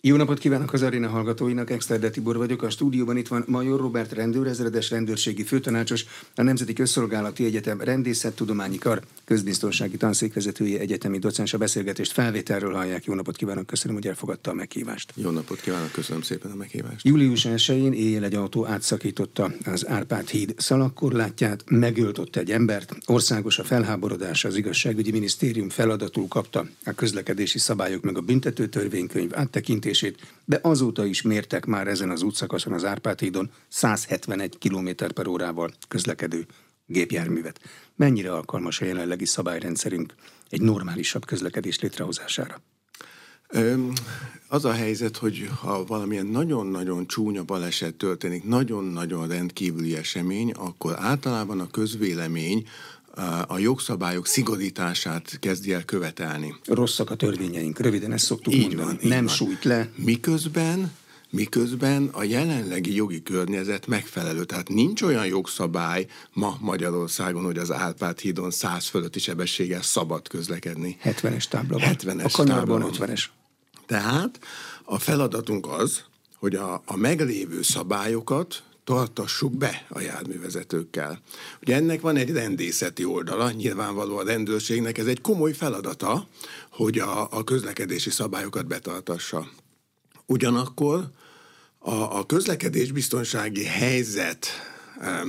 Jó napot kívánok az aréna hallgatóinak, Exterde Tibor vagyok. A stúdióban itt van Major Robert rendőrezredes rendőrségi főtanácsos, a Nemzeti Közszolgálati Egyetem Rendészettudományi Kar közbiztonsági tanszékvezetője, egyetemi docens a beszélgetést felvételről hallják. Jó napot kívánok, köszönöm, hogy elfogadta a meghívást. Jó napot kívánok, köszönöm szépen a meghívást. Július 1-én éjjel egy autó átszakította az Árpád híd szalagkorlátját, megölt ott egy embert, országos a felháborodás, az igazságügyi minisztérium feladatul kapta a közlekedési szabályok meg a büntető törvénykönyv áttekintés mérését, de azóta is mértek már ezen az útszakaszon az Árpád hídon 171 km per órával közlekedő gépjárművet. Mennyire alkalmas a jelenlegi szabályrendszerünk egy normálisabb közlekedés létrehozására? Az a helyzet, hogy ha valamilyen nagyon-nagyon csúnya baleset történik, nagyon-nagyon rendkívüli esemény, akkor általában a közvélemény a jogszabályok szigorítását kezdi el követelni. Rosszak a törvényeink, röviden ezt szoktuk így mondani. Van, így Nem van. sújt le. Miközben miközben a jelenlegi jogi környezet megfelelő. Tehát nincs olyan jogszabály ma Magyarországon, hogy az Árpád hídon 100 fölötti sebességgel szabad közlekedni. 70-es tábla 70-es a kanyarban 50-es. Tehát a feladatunk az, hogy a, a meglévő szabályokat tartassuk be a járművezetőkkel. Ugye ennek van egy rendészeti oldala, nyilvánvaló a rendőrségnek ez egy komoly feladata, hogy a, a közlekedési szabályokat betartassa. Ugyanakkor a, a közlekedésbiztonsági helyzet e,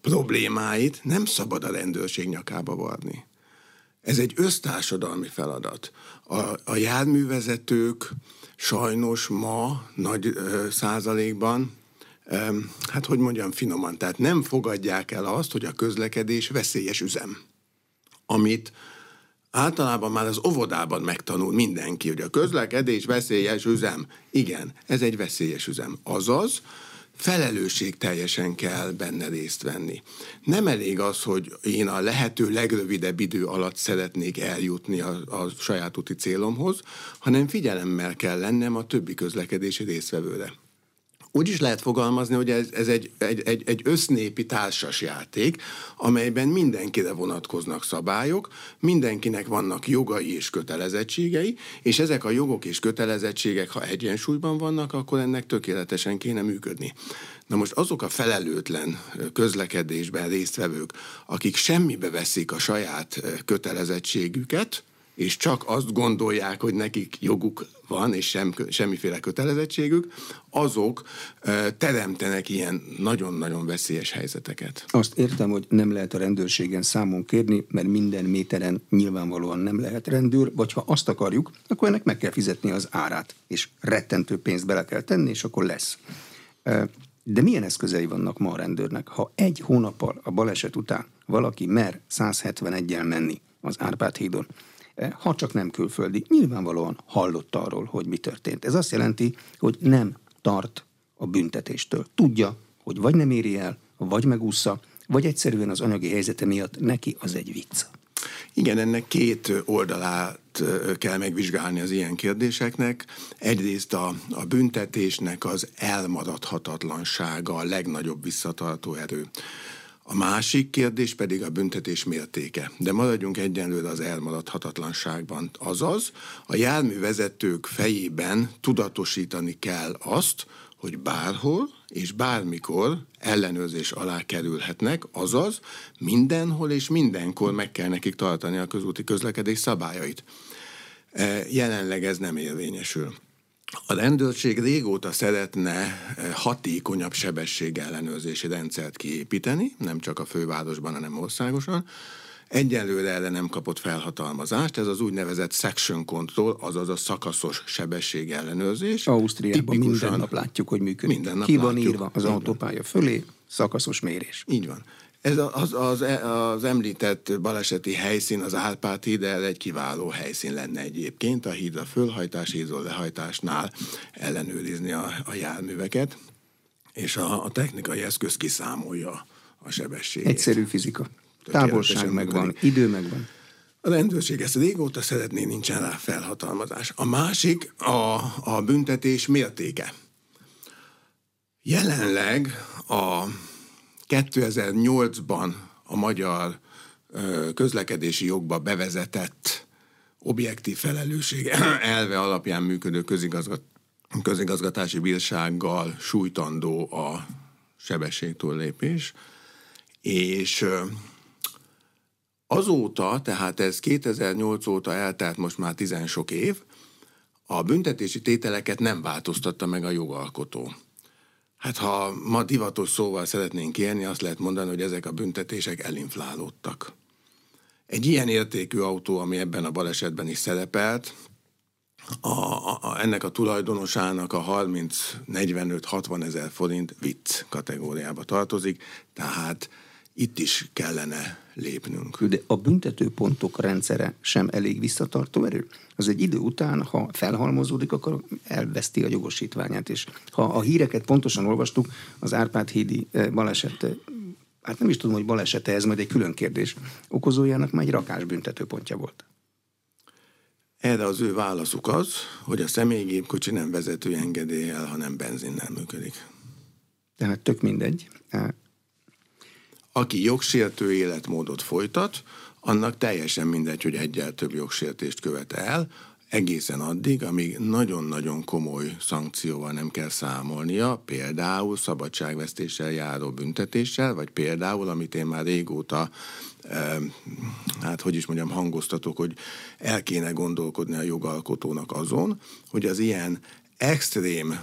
problémáit nem szabad a rendőrség nyakába varni. Ez egy össztársadalmi feladat. A, a járművezetők sajnos ma nagy ö, százalékban hát hogy mondjam finoman, tehát nem fogadják el azt, hogy a közlekedés veszélyes üzem, amit általában már az óvodában megtanul mindenki, hogy a közlekedés veszélyes üzem. Igen, ez egy veszélyes üzem. Azaz, felelősség teljesen kell benne részt venni. Nem elég az, hogy én a lehető legrövidebb idő alatt szeretnék eljutni a, a saját úti célomhoz, hanem figyelemmel kell lennem a többi közlekedési résztvevőre úgy is lehet fogalmazni, hogy ez, ez egy, egy, egy, egy össznépi társas játék, amelyben mindenkire vonatkoznak szabályok, mindenkinek vannak jogai és kötelezettségei, és ezek a jogok és kötelezettségek, ha egyensúlyban vannak, akkor ennek tökéletesen kéne működni. Na most azok a felelőtlen közlekedésben résztvevők, akik semmibe veszik a saját kötelezettségüket, és csak azt gondolják, hogy nekik joguk van, és sem, semmiféle kötelezettségük, azok teremtenek ilyen nagyon-nagyon veszélyes helyzeteket. Azt értem, hogy nem lehet a rendőrségen számon kérni, mert minden méteren nyilvánvalóan nem lehet rendőr, vagy ha azt akarjuk, akkor ennek meg kell fizetni az árát, és rettentő pénzt bele kell tenni, és akkor lesz. De milyen eszközei vannak ma a rendőrnek? Ha egy hónappal a baleset után valaki mer 171-el menni az Árpád hídon, ha csak nem külföldi, nyilvánvalóan hallott arról, hogy mi történt. Ez azt jelenti, hogy nem tart a büntetéstől. Tudja, hogy vagy nem éri el, vagy megúszza, vagy egyszerűen az anyagi helyzete miatt neki az egy vicc. Igen, ennek két oldalát kell megvizsgálni az ilyen kérdéseknek. Egyrészt a, a büntetésnek az elmaradhatatlansága a legnagyobb visszatartó erő. A másik kérdés pedig a büntetés mértéke. De maradjunk egyenlőre az elmaradhatatlanságban. Azaz, a járművezetők fejében tudatosítani kell azt, hogy bárhol és bármikor ellenőrzés alá kerülhetnek, azaz mindenhol és mindenkor meg kell nekik tartani a közúti közlekedés szabályait. E, jelenleg ez nem érvényesül. A rendőrség régóta szeretne eh, hatékonyabb sebességellenőrzési rendszert kiépíteni, nem csak a fővárosban, hanem országosan. Egyelőre erre nem kapott felhatalmazást, ez az úgynevezett section control, azaz a szakaszos sebességellenőrzés. Ausztriában minden nap látjuk, hogy működik. Minden nap Ki van látjuk. írva az autópálya fölé, szakaszos mérés. Így van. Ez az, az, az említett baleseti helyszín, az Árpád híd, egy kiváló helyszín lenne egyébként a hídra fölhajtás, hídról lehajtásnál ellenőrizni a, a járműveket, és a, a technikai eszköz kiszámolja a sebességet. Egyszerű fizika. Távolság megvan, idő megvan. A rendőrség ezt régóta szeretné, nincsen rá felhatalmazás. A másik a, a büntetés mértéke. Jelenleg a 2008-ban a magyar közlekedési jogba bevezetett objektív felelősség elve alapján működő közigazgatási bírsággal sújtandó a sebességtúllépés, és azóta, tehát ez 2008 óta eltelt most már tizen sok év, a büntetési tételeket nem változtatta meg a jogalkotó. Hát ha ma divatos szóval szeretnénk élni, azt lehet mondani, hogy ezek a büntetések elinflálódtak. Egy ilyen értékű autó, ami ebben a balesetben is szerepelt, a, a, ennek a tulajdonosának a 30-45-60 ezer forint vicc kategóriába tartozik, tehát itt is kellene lépnünk. De a büntetőpontok rendszere sem elég visszatartó erő? Az egy idő után, ha felhalmozódik, akkor elveszti a jogosítványát. És ha a híreket pontosan olvastuk, az Árpád hídi eh, baleset eh, hát nem is tudom, hogy balesete, ez majd egy külön kérdés, okozójának már egy rakás büntetőpontja volt. Erre az ő válaszuk az, hogy a személygépkocsi nem vezető engedéllyel, hanem benzinnel működik. Tehát tök mindegy. Aki jogsértő életmódot folytat, annak teljesen mindegy, hogy egyel több jogsértést követ el, egészen addig, amíg nagyon-nagyon komoly szankcióval nem kell számolnia, például szabadságvesztéssel járó büntetéssel, vagy például, amit én már régóta, eh, hát hogy is mondjam, hangoztatok, hogy el kéne gondolkodni a jogalkotónak azon, hogy az ilyen extrém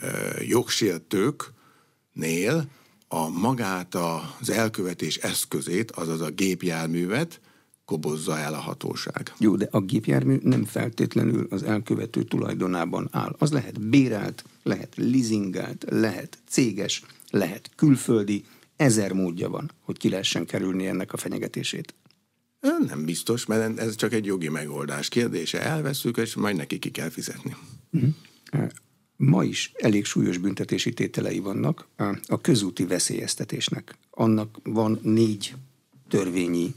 eh, jogsértőknél a magát az elkövetés eszközét, azaz a gépjárművet kobozza el a hatóság. Jó, de a gépjármű nem feltétlenül az elkövető tulajdonában áll. Az lehet bérelt, lehet leasingelt, lehet céges, lehet külföldi, ezer módja van, hogy ki lehessen kerülni ennek a fenyegetését. Nem biztos, mert ez csak egy jogi megoldás kérdése. Elveszük, és majd neki ki kell fizetni. Uh-huh. Ma is elég súlyos büntetési tételei vannak a közúti veszélyeztetésnek. Annak van négy törvényi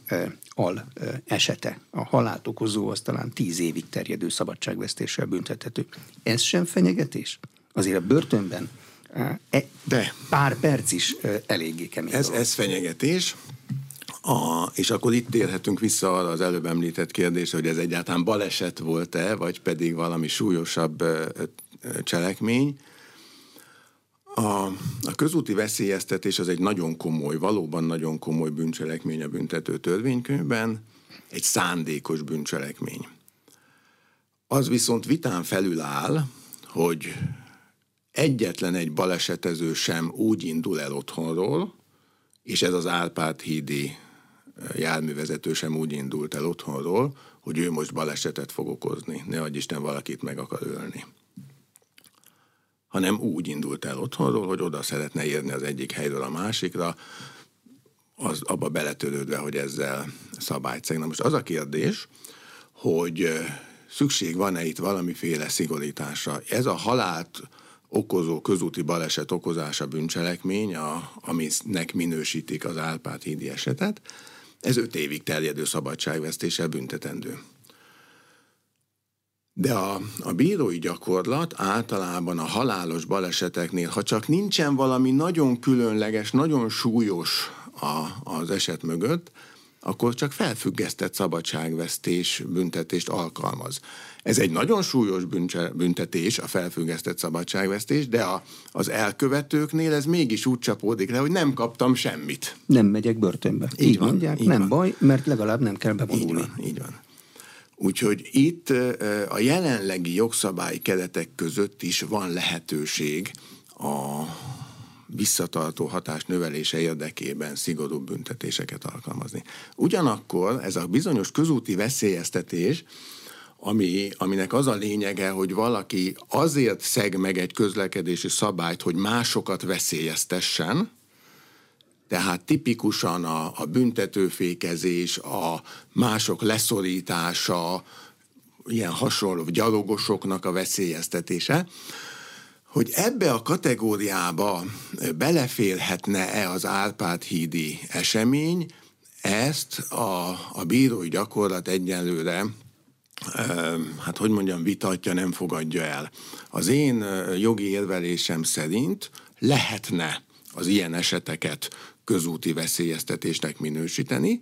al esete. A halált okozó az talán tíz évig terjedő szabadságvesztéssel büntethető. Ez sem fenyegetés? Azért a börtönben e, De. pár perc is eléggé kemény. Ez, ez fenyegetés. A, és akkor itt térhetünk vissza arra az előbb említett kérdésre, hogy ez egyáltalán baleset volt-e, vagy pedig valami súlyosabb cselekmény. A, a közúti veszélyeztetés az egy nagyon komoly, valóban nagyon komoly bűncselekmény a büntető törvénykönyvben, egy szándékos bűncselekmény. Az viszont vitán felül áll, hogy egyetlen egy balesetező sem úgy indul el otthonról, és ez az Árpád hídi járművezető sem úgy indult el otthonról, hogy ő most balesetet fog okozni. Ne adj Isten, valakit meg akar ölni hanem úgy indult el otthonról, hogy oda szeretne érni az egyik helyről a másikra, az abba beletörődve, hogy ezzel szabályt. Na most az a kérdés, hogy szükség van-e itt valamiféle szigorításra. Ez a halált okozó közúti baleset okozása bűncselekmény, a, aminek minősítik az Árpád hídi esetet, ez öt évig terjedő szabadságvesztéssel büntetendő. De a, a bírói gyakorlat általában a halálos baleseteknél, ha csak nincsen valami nagyon különleges, nagyon súlyos a, az eset mögött, akkor csak felfüggesztett szabadságvesztés büntetést alkalmaz. Ez egy nagyon súlyos büntetés, a felfüggesztett szabadságvesztés, de a, az elkövetőknél ez mégis úgy csapódik le, hogy nem kaptam semmit. Nem megyek börtönbe. Így, így van, mondják, így nem van. baj, mert legalább nem kell bevonulni. Így van, így van. Úgyhogy itt a jelenlegi jogszabályi keretek között is van lehetőség a visszatartó hatás növelése érdekében szigorúbb büntetéseket alkalmazni. Ugyanakkor ez a bizonyos közúti veszélyeztetés, ami, aminek az a lényege, hogy valaki azért szeg meg egy közlekedési szabályt, hogy másokat veszélyeztessen, tehát tipikusan a, a büntetőfékezés, a mások leszorítása, ilyen hasonló gyalogosoknak a veszélyeztetése, hogy ebbe a kategóriába beleférhetne-e az Árpád hídi esemény, ezt a, a bírói gyakorlat egyenlőre hát hogy mondjam, vitatja, nem fogadja el. Az én jogi érvelésem szerint lehetne az ilyen eseteket közúti veszélyeztetésnek minősíteni,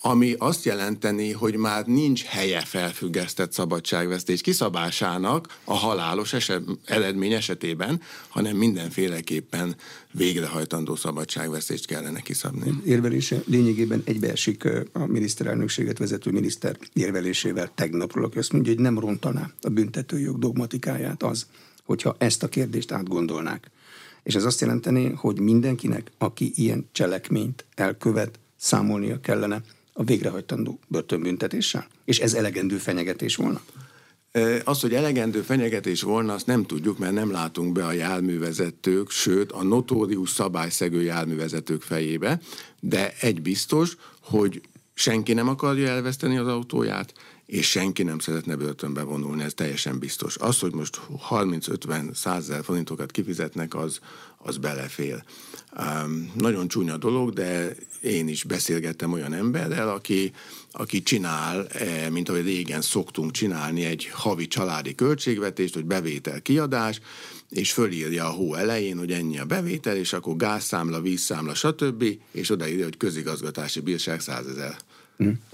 ami azt jelenteni, hogy már nincs helye felfüggesztett szabadságvesztés kiszabásának a halálos eset, eredmény esetében, hanem mindenféleképpen végrehajtandó szabadságvesztést kellene kiszabni. Érvelése lényegében egybeesik a miniszterelnökséget vezető miniszter érvelésével tegnapról, aki azt mondja, hogy nem rontaná a büntetőjog dogmatikáját az, hogyha ezt a kérdést átgondolnák. És ez azt jelenteni, hogy mindenkinek, aki ilyen cselekményt elkövet, számolnia kellene a végrehajtandó börtönbüntetéssel? És ez elegendő fenyegetés volna? Az, hogy elegendő fenyegetés volna, azt nem tudjuk, mert nem látunk be a járművezetők, sőt a notórius szabályszegő járművezetők fejébe, de egy biztos, hogy senki nem akarja elveszteni az autóját, és senki nem szeretne börtönbe vonulni, ez teljesen biztos. Az, hogy most 30-50 100 forintokat kifizetnek, az, az belefél. Um, nagyon csúnya dolog, de én is beszélgettem olyan emberrel, aki, aki csinál, eh, mint ahogy régen szoktunk csinálni, egy havi családi költségvetést, hogy bevétel kiadás, és fölírja a hó elején, hogy ennyi a bevétel, és akkor gázszámla, vízszámla, stb., és odaírja, hogy közigazgatási bírság 100 ezer.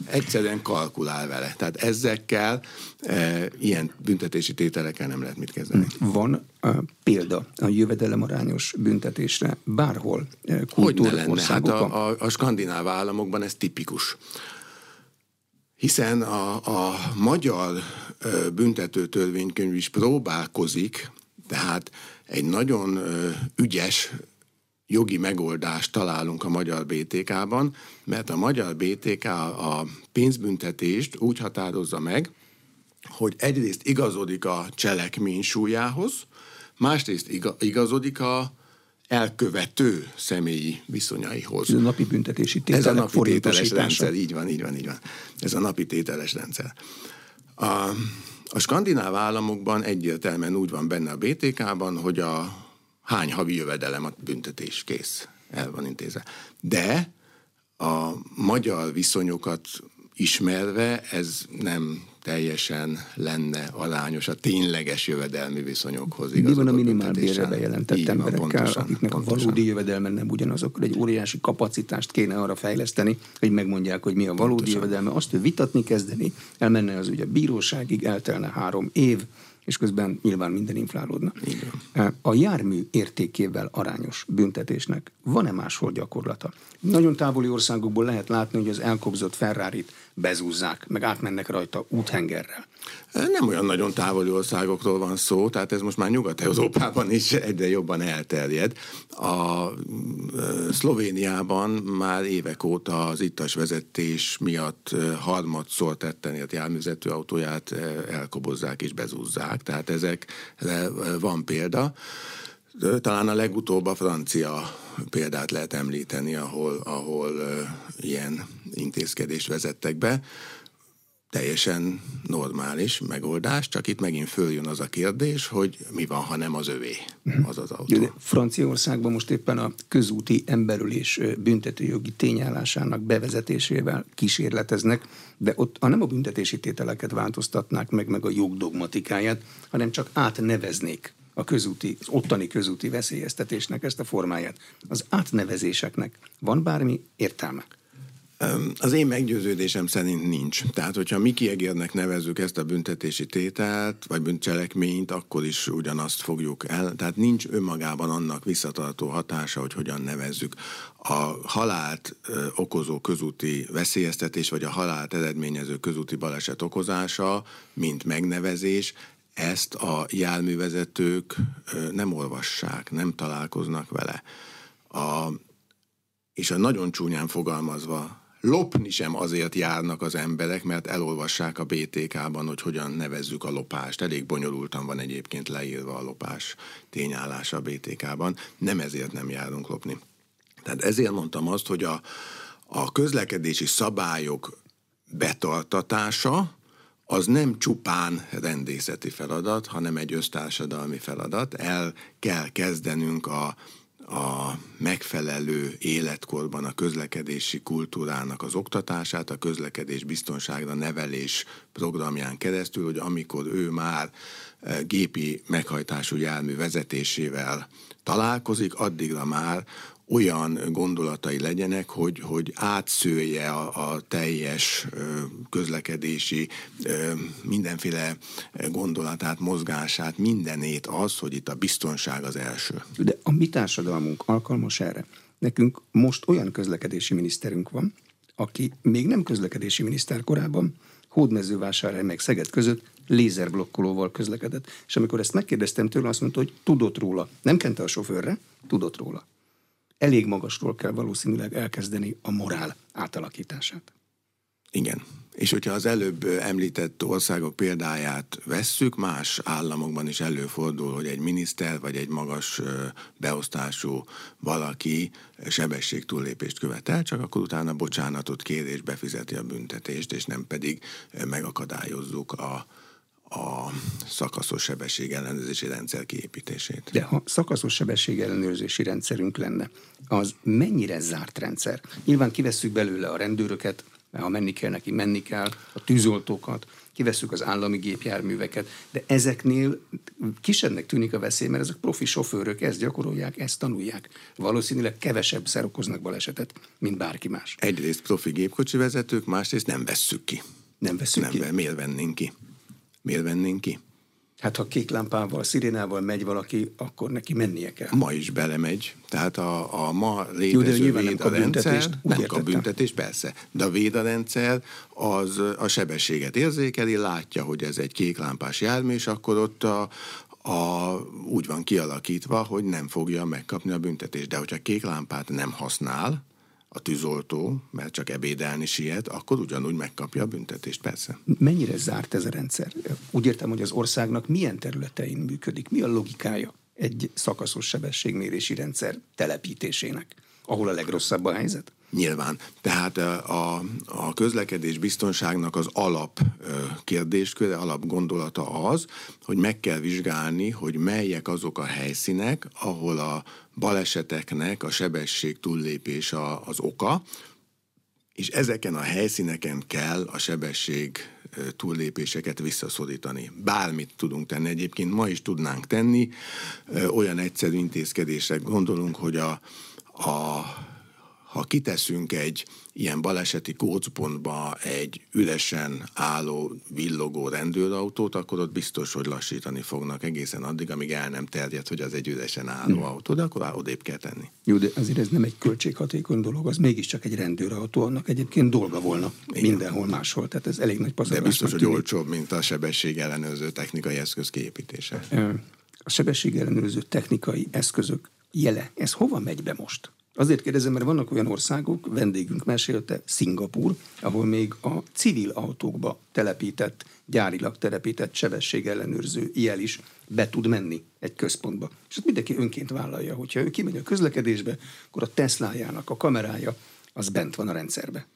Egyszerűen kalkulál vele. Tehát ezekkel e, ilyen büntetési tételekkel nem lehet mit kezdeni. Van a példa a jövedelemarányos büntetésre bárhol e, lenne? Hát a, a, a skandináv államokban ez tipikus. Hiszen a, a magyar e, büntető törvénykönyv is próbálkozik, tehát egy nagyon e, ügyes jogi megoldást találunk a magyar BTK-ban, mert a magyar BTK a pénzbüntetést úgy határozza meg, hogy egyrészt igazodik a cselekmény súlyához, másrészt igazodik a elkövető személyi viszonyaihoz. Ez a napi büntetési tételek Ez a napi tételes rendszer, így van, így van, így van. Ez a napi tételes rendszer. A, a skandináv államokban egyértelműen úgy van benne a BTK-ban, hogy a hány havi jövedelem a büntetés kész, el van intézve. De a magyar viszonyokat ismerve ez nem teljesen lenne arányos a tényleges jövedelmi viszonyokhoz. Mi van a minimálbérre bejelentett emberekkel, pontosan, akiknek pontosan. a valódi jövedelme nem ugyanazok, egy óriási kapacitást kéne arra fejleszteni, hogy megmondják, hogy mi a valódi pontosan. jövedelme, azt vitatni kezdeni, elmenne az ugye bíróságig, eltelne három év, és közben nyilván minden inflálódna. Igen. A jármű értékével arányos büntetésnek van-e máshol gyakorlata? Nagyon távoli országokból lehet látni, hogy az elkobzott ferrari bezúzzák, meg átmennek rajta úthengerrel. Nem olyan nagyon távoli országokról van szó, tehát ez most már Nyugat-Európában is egyre jobban elterjed. A Szlovéniában már évek óta az ittas vezetés miatt harmadszor tetten ért járműzető autóját elkobozzák és bezúzzák, tehát ezek van példa. Talán a legutóbb a francia példát lehet említeni, ahol, ahol ilyen intézkedést vezettek be teljesen normális megoldás, csak itt megint följön az a kérdés, hogy mi van, ha nem az övé mhm. az az autó. De Franciaországban most éppen a közúti emberülés büntetőjogi tényállásának bevezetésével kísérleteznek, de ott a nem a büntetési tételeket változtatnák meg, meg a jogdogmatikáját, hanem csak átneveznék a közúti, az ottani közúti veszélyeztetésnek ezt a formáját. Az átnevezéseknek van bármi értelme? Az én meggyőződésem szerint nincs. Tehát, hogyha mi kiegérnek nevezzük ezt a büntetési tételt, vagy bűncselekményt, akkor is ugyanazt fogjuk el. Tehát nincs önmagában annak visszatartó hatása, hogy hogyan nevezzük. A halált okozó közúti veszélyeztetés, vagy a halált eredményező közúti baleset okozása, mint megnevezés, ezt a járművezetők nem olvassák, nem találkoznak vele. A, és a nagyon csúnyán fogalmazva lopni sem azért járnak az emberek, mert elolvassák a BTK-ban, hogy hogyan nevezzük a lopást. Elég bonyolultan van egyébként leírva a lopás tényállása a BTK-ban. Nem ezért nem járunk lopni. Tehát ezért mondtam azt, hogy a, a közlekedési szabályok betartatása, az nem csupán rendészeti feladat, hanem egy össztársadalmi feladat. El kell kezdenünk a a megfelelő életkorban a közlekedési kultúrának az oktatását, a közlekedés biztonságra nevelés programján keresztül, hogy amikor ő már e, gépi meghajtású jármű vezetésével találkozik, addigra már olyan gondolatai legyenek, hogy, hogy átszője a, a teljes közlekedési mindenféle gondolatát, mozgását, mindenét az, hogy itt a biztonság az első. De a mi társadalmunk alkalmas erre. Nekünk most olyan közlekedési miniszterünk van, aki még nem közlekedési miniszter korában, Hódmezővásárhely meg Szeged között lézerblokkolóval közlekedett. És amikor ezt megkérdeztem tőle, azt mondta, hogy tudott róla. Nem kente a sofőrre, tudott róla. Elég magasról kell valószínűleg elkezdeni a morál átalakítását. Igen. És hogyha az előbb említett országok példáját vesszük, más államokban is előfordul, hogy egy miniszter vagy egy magas beosztású valaki sebesség túllépést követel, csak akkor utána bocsánatot kér és befizeti a büntetést, és nem pedig megakadályozzuk a, a szakaszos sebességellenőrzési rendszer kiépítését. De ha szakaszos sebességellenőrzési rendszerünk lenne, az mennyire zárt rendszer? Nyilván kivesszük belőle a rendőröket, ha menni kell neki, menni kell, a tűzoltókat, kivesszük az állami gépjárműveket, de ezeknél kisebbnek tűnik a veszély, mert ezek profi sofőrök ezt gyakorolják, ezt tanulják. Valószínűleg kevesebb szer okoznak balesetet, mint bárki más. Egyrészt profi gépkocsi vezetők, másrészt nem vesszük ki. Nem vesszük nem, ki? Miért vennénk ki? Miért vennénk ki? Hát ha kék lámpával, szirénával megy valaki, akkor neki mennie kell. Ma is belemegy. Tehát a, a ma létező Jó, védarendszer nem kap büntetést, persze. De a védarendszer az a sebességet érzékeli, látja, hogy ez egy kék lámpás jármű, és akkor ott a, a, úgy van kialakítva, hogy nem fogja megkapni a büntetést. De hogyha kék lámpát nem használ, a tűzoltó, mert csak ebédelni siet, akkor ugyanúgy megkapja a büntetést, persze. Mennyire zárt ez a rendszer? Úgy értem, hogy az országnak milyen területein működik, mi a logikája egy szakaszos sebességmérési rendszer telepítésének, ahol a legrosszabb a helyzet? Nyilván. Tehát a, a közlekedés biztonságnak az alap kérdésköre, alap gondolata az, hogy meg kell vizsgálni, hogy melyek azok a helyszínek, ahol a baleseteknek a sebesség túllépés a, az oka, és ezeken a helyszíneken kell a sebesség túllépéseket visszaszorítani. Bármit tudunk tenni, egyébként ma is tudnánk tenni, olyan egyszerű intézkedések gondolunk, hogy a, a ha kiteszünk egy ilyen baleseti kócpontba egy üresen álló, villogó rendőrautót, akkor ott biztos, hogy lassítani fognak egészen addig, amíg el nem terjed, hogy az egy üresen álló hmm. autó, de akkor odébb kell tenni. Jó, de azért ez nem egy költséghatékony dolog, az mégiscsak egy rendőrautó, annak egyébként dolga volna Igen. mindenhol máshol, tehát ez elég nagy pazarlás. De biztos, hogy olcsóbb, mint a sebesség ellenőrző technikai eszköz kiépítése. A sebesség ellenőrző technikai eszközök jele, ez hova megy be most? Azért kérdezem, mert vannak olyan országok, vendégünk mesélte, Szingapur, ahol még a civil autókba telepített, gyárilag telepített sebességellenőrző jel is be tud menni egy központba. És ezt mindenki önként vállalja, hogyha ő kimegy a közlekedésbe, akkor a Teslájának a kamerája az bent van a rendszerbe.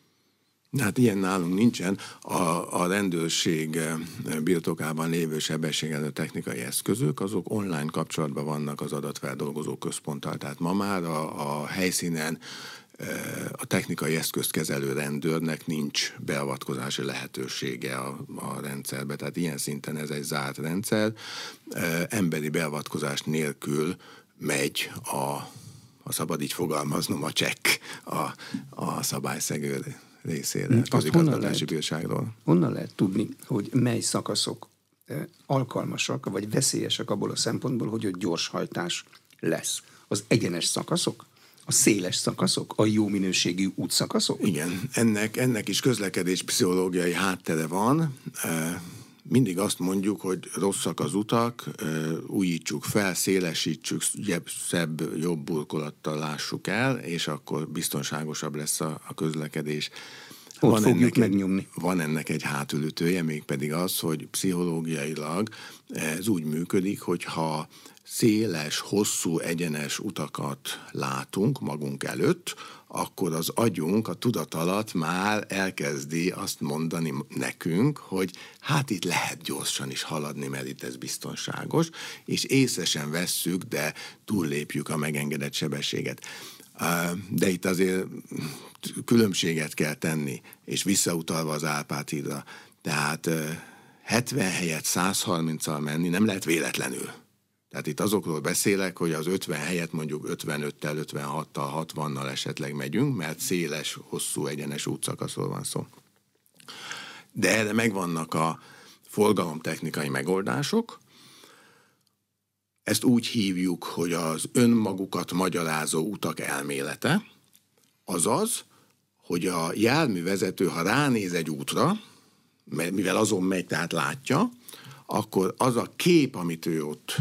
Hát ilyen nálunk nincsen. A, a rendőrség eh, birtokában lévő sebességelő technikai eszközök, azok online kapcsolatban vannak az adatfeldolgozó központtal. Tehát ma már a, a helyszínen eh, a technikai eszközt kezelő rendőrnek nincs beavatkozási lehetősége a, a rendszerbe. Tehát ilyen szinten ez egy zárt rendszer. Eh, emberi beavatkozás nélkül megy a, a szabad így fogalmaznom, a csekk a, a szabályszegő részére, a közigazgatási bírságról. Honnan lehet tudni, hogy mely szakaszok eh, alkalmasak, vagy veszélyesek abból a szempontból, hogy ott gyorshajtás lesz? Az egyenes szakaszok? A széles szakaszok? A jó minőségű útszakaszok? Igen, ennek, ennek is közlekedés pszichológiai háttere van. Mindig azt mondjuk, hogy rosszak az utak, újítsuk fel, szélesítsük, szebb, jobb burkolattal lássuk el, és akkor biztonságosabb lesz a, a közlekedés. Ott van fogjuk ennek megnyomni. Egy, van ennek egy hátulütője, mégpedig az, hogy pszichológiailag ez úgy működik, hogy ha széles, hosszú, egyenes utakat látunk magunk előtt, akkor az agyunk, a tudat alatt már elkezdi azt mondani nekünk, hogy hát itt lehet gyorsan is haladni, mert itt ez biztonságos, és észesen vesszük, de túllépjük a megengedett sebességet. De itt azért különbséget kell tenni, és visszautalva az Árpád-hídra. Tehát 70 helyett 130-al menni nem lehet véletlenül. Tehát itt azokról beszélek, hogy az 50 helyet mondjuk 55-tel, 56-tal, 60-nal esetleg megyünk, mert széles, hosszú, egyenes útszakaszról van szó. De erre megvannak a forgalomtechnikai megoldások, ezt úgy hívjuk, hogy az önmagukat magyarázó utak elmélete, azaz, hogy a járművezető, ha ránéz egy útra, mivel azon megy, tehát látja, akkor az a kép, amit ő ott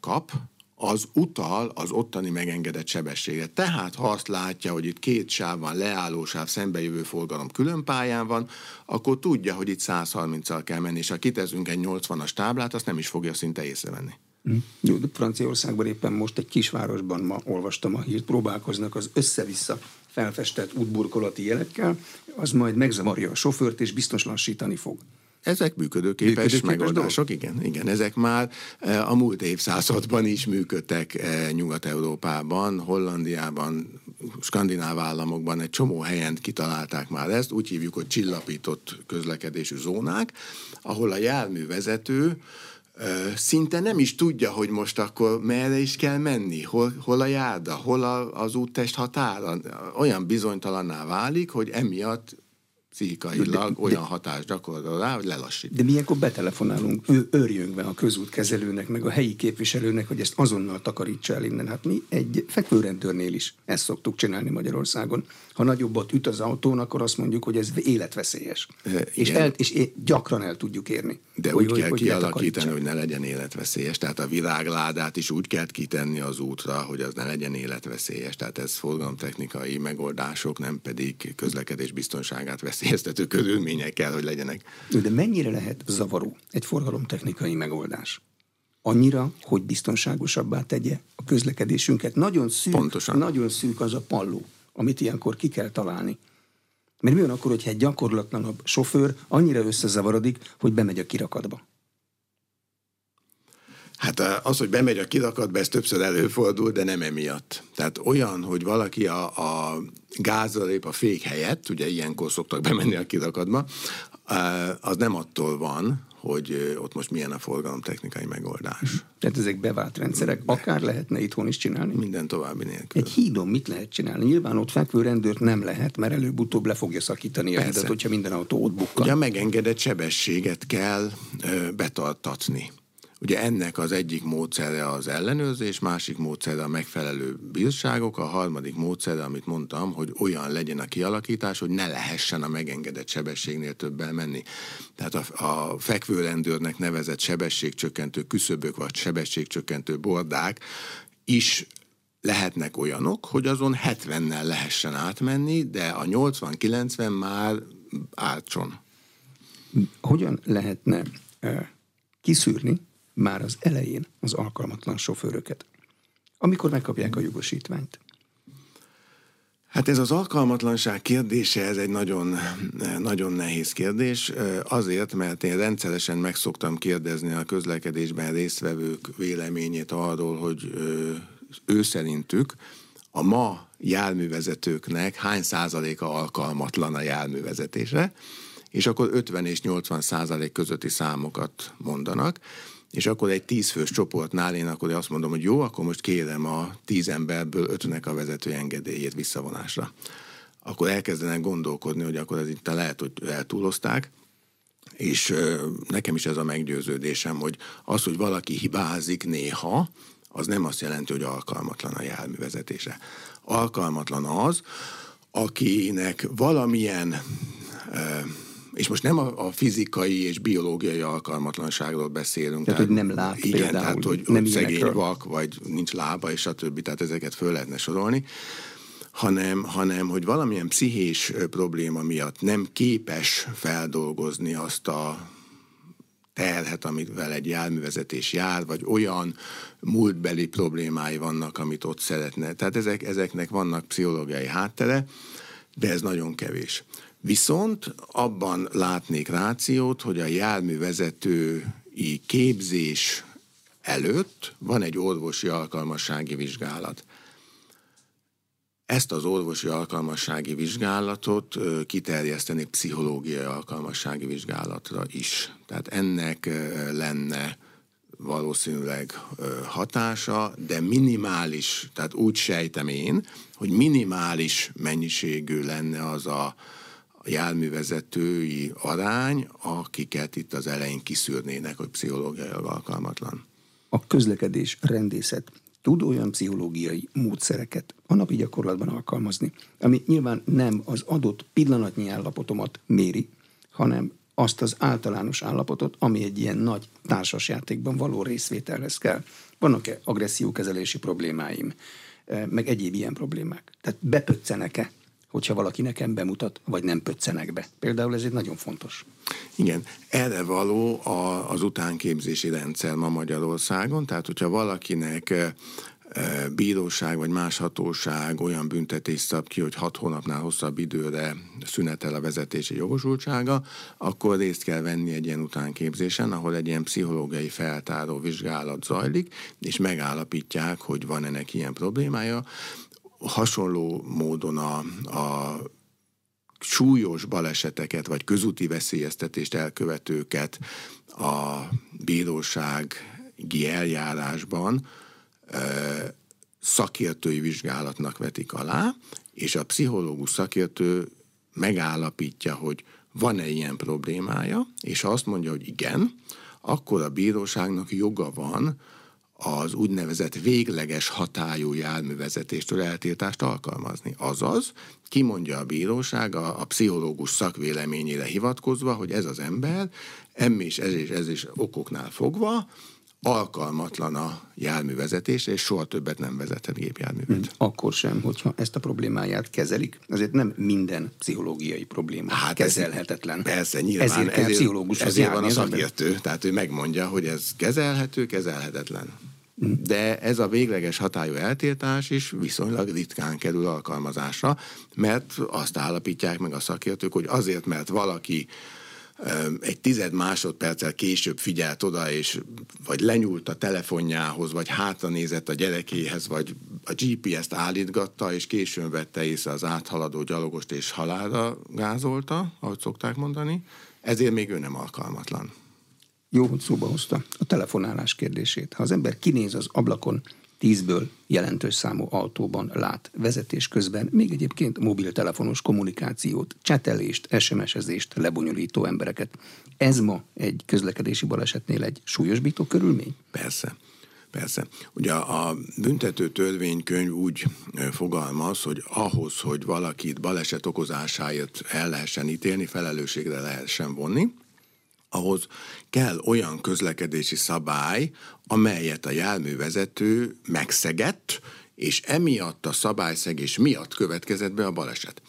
kap, az utal az ottani megengedett sebességre. Tehát ha azt látja, hogy itt két sáv van, leálló sáv, szembejövő forgalom külön pályán van, akkor tudja, hogy itt 130-al kell menni, és ha kitezünk egy 80-as táblát, azt nem is fogja szinte észrevenni. Hm. Jó, de Franciaországban éppen most egy kisvárosban ma olvastam a hírt, próbálkoznak az össze-vissza felfestett útburkolati jelekkel, az majd megzavarja a sofőrt és biztos lassítani fog. Ezek működőképes, működőképes megoldások, dolog? igen, igen. Ezek már eh, a múlt évszázadban is működtek eh, Nyugat-Európában, Hollandiában, skandináv államokban egy csomó helyen kitalálták már ezt, úgy hívjuk, hogy csillapított közlekedésű zónák, ahol a járművezető szinte nem is tudja, hogy most akkor merre is kell menni, hol, hol a járda, hol a, az úttest határa. Olyan bizonytalanná válik, hogy emiatt pszichikailag de, olyan hatást gyakorol rá, hogy lelassít. De milyenkor betelefonálunk ő, őrjönkbe a közútkezelőnek, meg a helyi képviselőnek, hogy ezt azonnal takarítsa el innen. Hát mi egy fekvőrendőrnél is ezt szoktuk csinálni Magyarországon. Ha nagyobbat üt az autón, akkor azt mondjuk, hogy ez életveszélyes. E, és, el, és gyakran el tudjuk érni. De hogy, úgy kell hogy, kialakítani, hogy ne legyen életveszélyes. Tehát a virágládát is úgy kell kitenni az útra, hogy az ne legyen életveszélyes. Tehát ez forgalomtechnikai megoldások, nem pedig közlekedés biztonságát veszi veszélyeztető körülmények kell, hogy legyenek. De mennyire lehet zavaró egy forgalomtechnikai megoldás? Annyira, hogy biztonságosabbá tegye a közlekedésünket. Nagyon szűk, Pontosan. nagyon szűk az a palló, amit ilyenkor ki kell találni. Mert mi van akkor, hogyha egy gyakorlatlanabb sofőr annyira összezavarodik, hogy bemegy a kirakatba? Hát az, hogy bemegy a kirakatba, ez többször előfordul, de nem emiatt. Tehát olyan, hogy valaki a, a gázra lép a fék helyett, ugye ilyenkor szoktak bemenni a kirakatba, az nem attól van, hogy ott most milyen a forgalomtechnikai megoldás. Tehát ezek bevált rendszerek, akár lehetne itthon is csinálni? Minden további nélkül. Egy hídon mit lehet csinálni? Nyilván ott fekvő rendőrt nem lehet, mert előbb-utóbb le fogja szakítani a hedet, hogyha minden autó ott bukkan. Ugye a megengedett sebességet kell ö, betartatni. Ugye ennek az egyik módszere az ellenőrzés, másik módszere a megfelelő bírságok, a harmadik módszere, amit mondtam, hogy olyan legyen a kialakítás, hogy ne lehessen a megengedett sebességnél többel menni. Tehát a, a fekvőrendőrnek nevezett sebességcsökkentő küszöbök vagy sebességcsökkentő bordák is lehetnek olyanok, hogy azon 70-nel lehessen átmenni, de a 80-90 már átson. Hogyan lehetne kiszűrni, már az elején az alkalmatlan sofőröket, amikor megkapják a jogosítványt? Hát ez az alkalmatlanság kérdése, ez egy nagyon, nagyon nehéz kérdés, azért, mert én rendszeresen meg szoktam kérdezni a közlekedésben résztvevők véleményét arról, hogy ő szerintük a ma járművezetőknek hány százaléka alkalmatlan a járművezetésre, és akkor 50 és 80 százalék közötti számokat mondanak és akkor egy tízfős csoportnál én akkor azt mondom, hogy jó, akkor most kérem a tíz emberből ötnek a vezető engedélyét visszavonásra. Akkor elkezdenek gondolkodni, hogy akkor ez itt lehet, hogy eltúlozták, és nekem is ez a meggyőződésem, hogy az, hogy valaki hibázik néha, az nem azt jelenti, hogy alkalmatlan a járművezetése. Alkalmatlan az, akinek valamilyen és most nem a, a fizikai és biológiai alkalmatlanságról beszélünk. Tehát, tehát hogy nem lát Igen, például, tehát hogy, nem szegény vak, vagy nincs lába, és a többi, tehát ezeket föl lehetne sorolni hanem, hanem hogy valamilyen pszichés probléma miatt nem képes feldolgozni azt a terhet, amivel egy járművezetés jár, vagy olyan múltbeli problémái vannak, amit ott szeretne. Tehát ezek, ezeknek vannak pszichológiai háttere, de ez nagyon kevés. Viszont abban látnék rációt, hogy a járművezetői képzés előtt van egy orvosi alkalmassági vizsgálat. Ezt az orvosi alkalmassági vizsgálatot kiterjeszteni pszichológiai alkalmassági vizsgálatra is. Tehát ennek lenne valószínűleg hatása, de minimális, tehát úgy sejtem én, hogy minimális mennyiségű lenne az a járművezetői arány, akiket itt az elején kiszűrnének, hogy pszichológiailag alkalmatlan. A közlekedés rendészet tud olyan pszichológiai módszereket a napi gyakorlatban alkalmazni, ami nyilván nem az adott pillanatnyi állapotomat méri, hanem azt az általános állapotot, ami egy ilyen nagy társasjátékban való részvételhez kell. Vannak-e agressziókezelési problémáim, meg egyéb ilyen problémák? Tehát bepöccenek-e, hogyha valaki nekem bemutat, vagy nem pöccenek be? Például ez egy nagyon fontos. Igen, erre való a, az utánképzési rendszer ma Magyarországon, tehát hogyha valakinek bíróság vagy más hatóság olyan büntetést szab ki, hogy hat hónapnál hosszabb időre szünetel a vezetési jogosultsága, akkor részt kell venni egy ilyen utánképzésen, ahol egy ilyen pszichológiai feltáró vizsgálat zajlik, és megállapítják, hogy van ennek ilyen problémája. Hasonló módon a, a súlyos baleseteket vagy közúti veszélyeztetést elkövetőket a bírósági eljárásban szakértői vizsgálatnak vetik alá, és a pszichológus szakértő megállapítja, hogy van-e ilyen problémája, és azt mondja, hogy igen, akkor a bíróságnak joga van az úgynevezett végleges hatályú járművezetéstől eltiltást alkalmazni. Azaz, kimondja a bíróság a, a pszichológus szakvéleményére hivatkozva, hogy ez az ember em és ez és ez is okoknál fogva alkalmatlan a járművezetésre, és soha többet nem vezethet gépjárművet. Hmm, akkor sem, hogyha ezt a problémáját kezelik. Azért nem minden pszichológiai probléma hát kezelhetetlen. Ez, persze, nyilván. Ezért, ezért, pszichológus ezért van a szakértő, tehát ő megmondja, hogy ez kezelhető, kezelhetetlen. Hmm. De ez a végleges hatályú eltiltás is viszonylag ritkán kerül alkalmazásra, mert azt állapítják meg a szakértők, hogy azért, mert valaki egy tized másodperccel később figyelt oda, és vagy lenyúlt a telefonjához, vagy hátra nézett a gyerekéhez, vagy a GPS-t állítgatta, és későn vette észre az áthaladó gyalogost, és halálra gázolta, ahogy szokták mondani, ezért még ő nem alkalmatlan. Jó, hogy szóba hozta a telefonálás kérdését. Ha az ember kinéz az ablakon, tízből jelentős számú autóban lát vezetés közben, még egyébként mobiltelefonos kommunikációt, csetelést, SMS-ezést lebonyolító embereket. Ez ma egy közlekedési balesetnél egy súlyosbító körülmény? Persze. Persze. Ugye a büntető törvénykönyv úgy fogalmaz, hogy ahhoz, hogy valakit baleset okozásáért el lehessen ítélni, felelősségre lehessen vonni, ahhoz kell olyan közlekedési szabály, amelyet a járművezető megszegett, és emiatt a szabályszegés miatt következett be a baleset.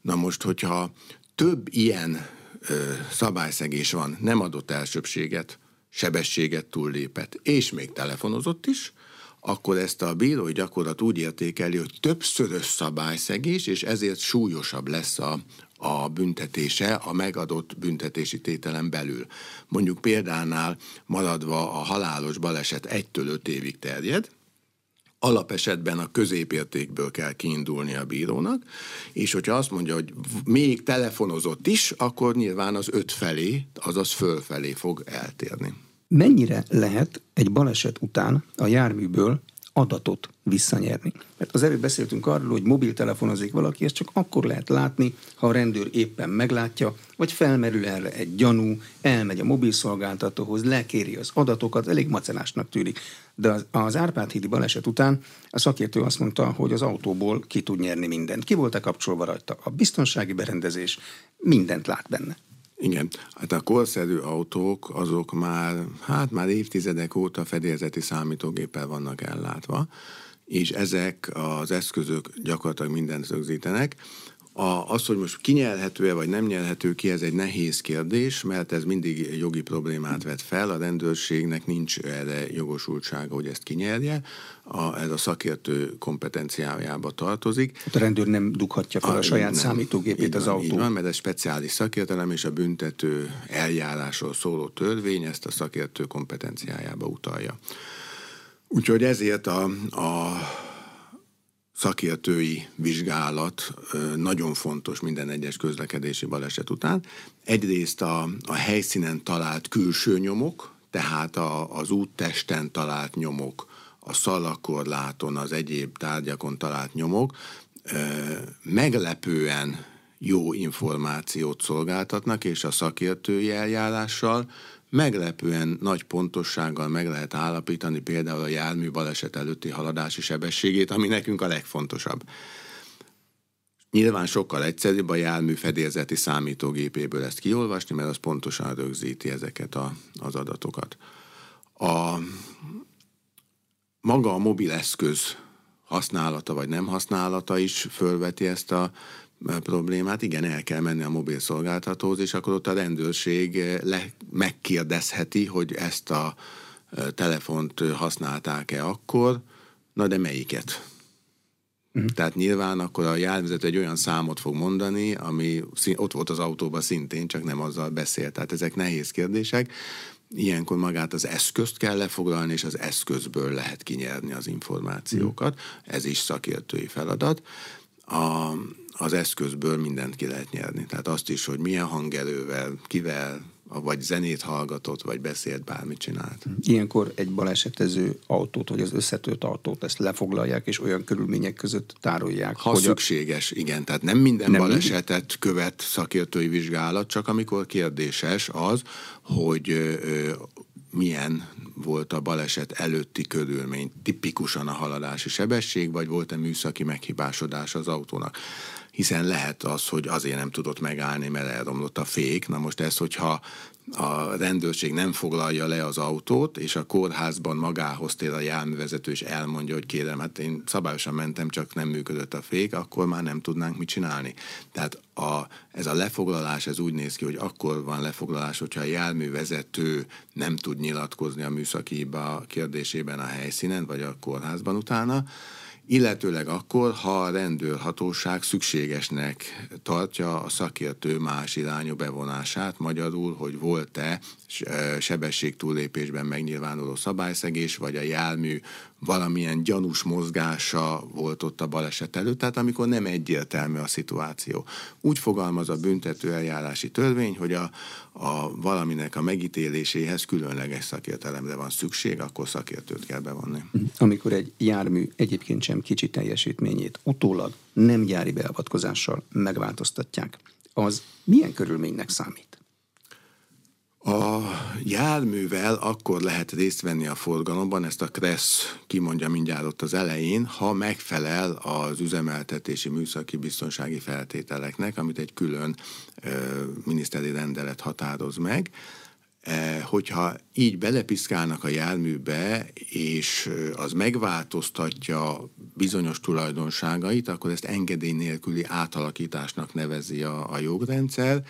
Na most, hogyha több ilyen ö, szabályszegés van, nem adott elsőbséget, sebességet túllépett, és még telefonozott is, akkor ezt a bírói gyakorlat úgy értékeli, hogy többszörös szabályszegés, és ezért súlyosabb lesz a, a büntetése a megadott büntetési tételen belül. Mondjuk példánál maradva a halálos baleset 1-től 5 évig terjed, alapesetben a középértékből kell kiindulni a bírónak, és hogyha azt mondja, hogy még telefonozott is, akkor nyilván az öt felé, azaz fölfelé fog eltérni. Mennyire lehet egy baleset után a járműből adatot visszanyerni. Mert az előbb beszéltünk arról, hogy mobiltelefonozik valaki, ezt csak akkor lehet látni, ha a rendőr éppen meglátja, vagy felmerül erre egy gyanú, elmegy a mobilszolgáltatóhoz, lekéri az adatokat, elég macenásnak tűnik. De az, az Árpád-hídi baleset után a szakértő azt mondta, hogy az autóból ki tud nyerni mindent. Ki volt-e kapcsolva rajta? A biztonsági berendezés mindent lát benne. Igen, hát a korszerű autók azok már, hát már évtizedek óta fedélzeti számítógéppel vannak ellátva, és ezek az eszközök gyakorlatilag mindent rögzítenek. A, az, hogy most kinyelhető-e vagy nem nyelhető ki, ez egy nehéz kérdés, mert ez mindig jogi problémát vet fel, a rendőrségnek nincs erre jogosultsága, hogy ezt kinyerje, a, ez a szakértő kompetenciájába tartozik. Hát a rendőr nem dughatja fel a, a saját nem, számítógépét az autó. Így van, mert ez speciális szakértelem, és a büntető eljárásról szóló törvény ezt a szakértő kompetenciájába utalja. Úgyhogy ezért a, a szakértői vizsgálat nagyon fontos minden egyes közlekedési baleset után. Egyrészt a, a helyszínen talált külső nyomok, tehát a, az úttesten talált nyomok, a szalakorláton, az egyéb tárgyakon talált nyomok meglepően jó információt szolgáltatnak, és a szakértői eljárással meglepően nagy pontossággal meg lehet állapítani például a jármű baleset előtti haladási sebességét, ami nekünk a legfontosabb. Nyilván sokkal egyszerűbb a jármű fedélzeti számítógépéből ezt kiolvasni, mert az pontosan rögzíti ezeket a, az adatokat. A, maga a mobil eszköz használata vagy nem használata is fölveti ezt a problémát, igen, el kell menni a mobil szolgáltatóhoz, és akkor ott a rendőrség le, megkérdezheti, hogy ezt a telefont használták-e akkor, na de melyiket? Uh-huh. Tehát nyilván akkor a járvezető egy olyan számot fog mondani, ami ott volt az autóban szintén, csak nem azzal beszélt. Tehát ezek nehéz kérdések. Ilyenkor magát az eszközt kell lefoglalni, és az eszközből lehet kinyerni az információkat. Uh-huh. Ez is szakértői feladat. A, az eszközből mindent ki lehet nyerni. Tehát azt is, hogy milyen hangerővel, kivel, vagy zenét hallgatott, vagy beszélt, bármit csinált. Ilyenkor egy balesetező autót, vagy az összetört autót, ezt lefoglalják, és olyan körülmények között tárolják. Ha hogy szükséges, a... igen. Tehát nem minden nem balesetet minden? követ szakértői vizsgálat, csak amikor kérdéses az, hogy ö, milyen volt a baleset előtti körülmény, tipikusan a haladási sebesség, vagy volt-e műszaki meghibásodás az autónak hiszen lehet az, hogy azért nem tudott megállni, mert elromlott a fék. Na most ez, hogyha a rendőrség nem foglalja le az autót, és a kórházban magához tér a járművezető, és elmondja, hogy kérem, hát én szabályosan mentem, csak nem működött a fék, akkor már nem tudnánk mit csinálni. Tehát a, ez a lefoglalás, ez úgy néz ki, hogy akkor van lefoglalás, hogyha a járművezető nem tud nyilatkozni a műszaki hiba kérdésében a helyszínen, vagy a kórházban utána, illetőleg akkor, ha a rendőrhatóság szükségesnek tartja a szakértő más irányú bevonását, magyarul, hogy volt-e sebességtúlépésben megnyilvánuló szabályszegés, vagy a jármű valamilyen gyanús mozgása volt ott a baleset előtt, tehát amikor nem egyértelmű a szituáció. Úgy fogalmaz a büntető eljárási törvény, hogy a, a valaminek a megítéléséhez különleges szakértelemre van szükség, akkor szakértőt kell bevonni. Amikor egy jármű egyébként sem kicsi teljesítményét utólag nem gyári beavatkozással megváltoztatják, az milyen körülménynek számít? A járművel akkor lehet részt venni a forgalomban, ezt a Kressz kimondja mindjárt ott az elején, ha megfelel az üzemeltetési műszaki biztonsági feltételeknek, amit egy külön ö, miniszteri rendelet határoz meg. E, hogyha így belepiszkálnak a járműbe, és az megváltoztatja bizonyos tulajdonságait, akkor ezt engedély nélküli átalakításnak nevezi a, a jogrendszer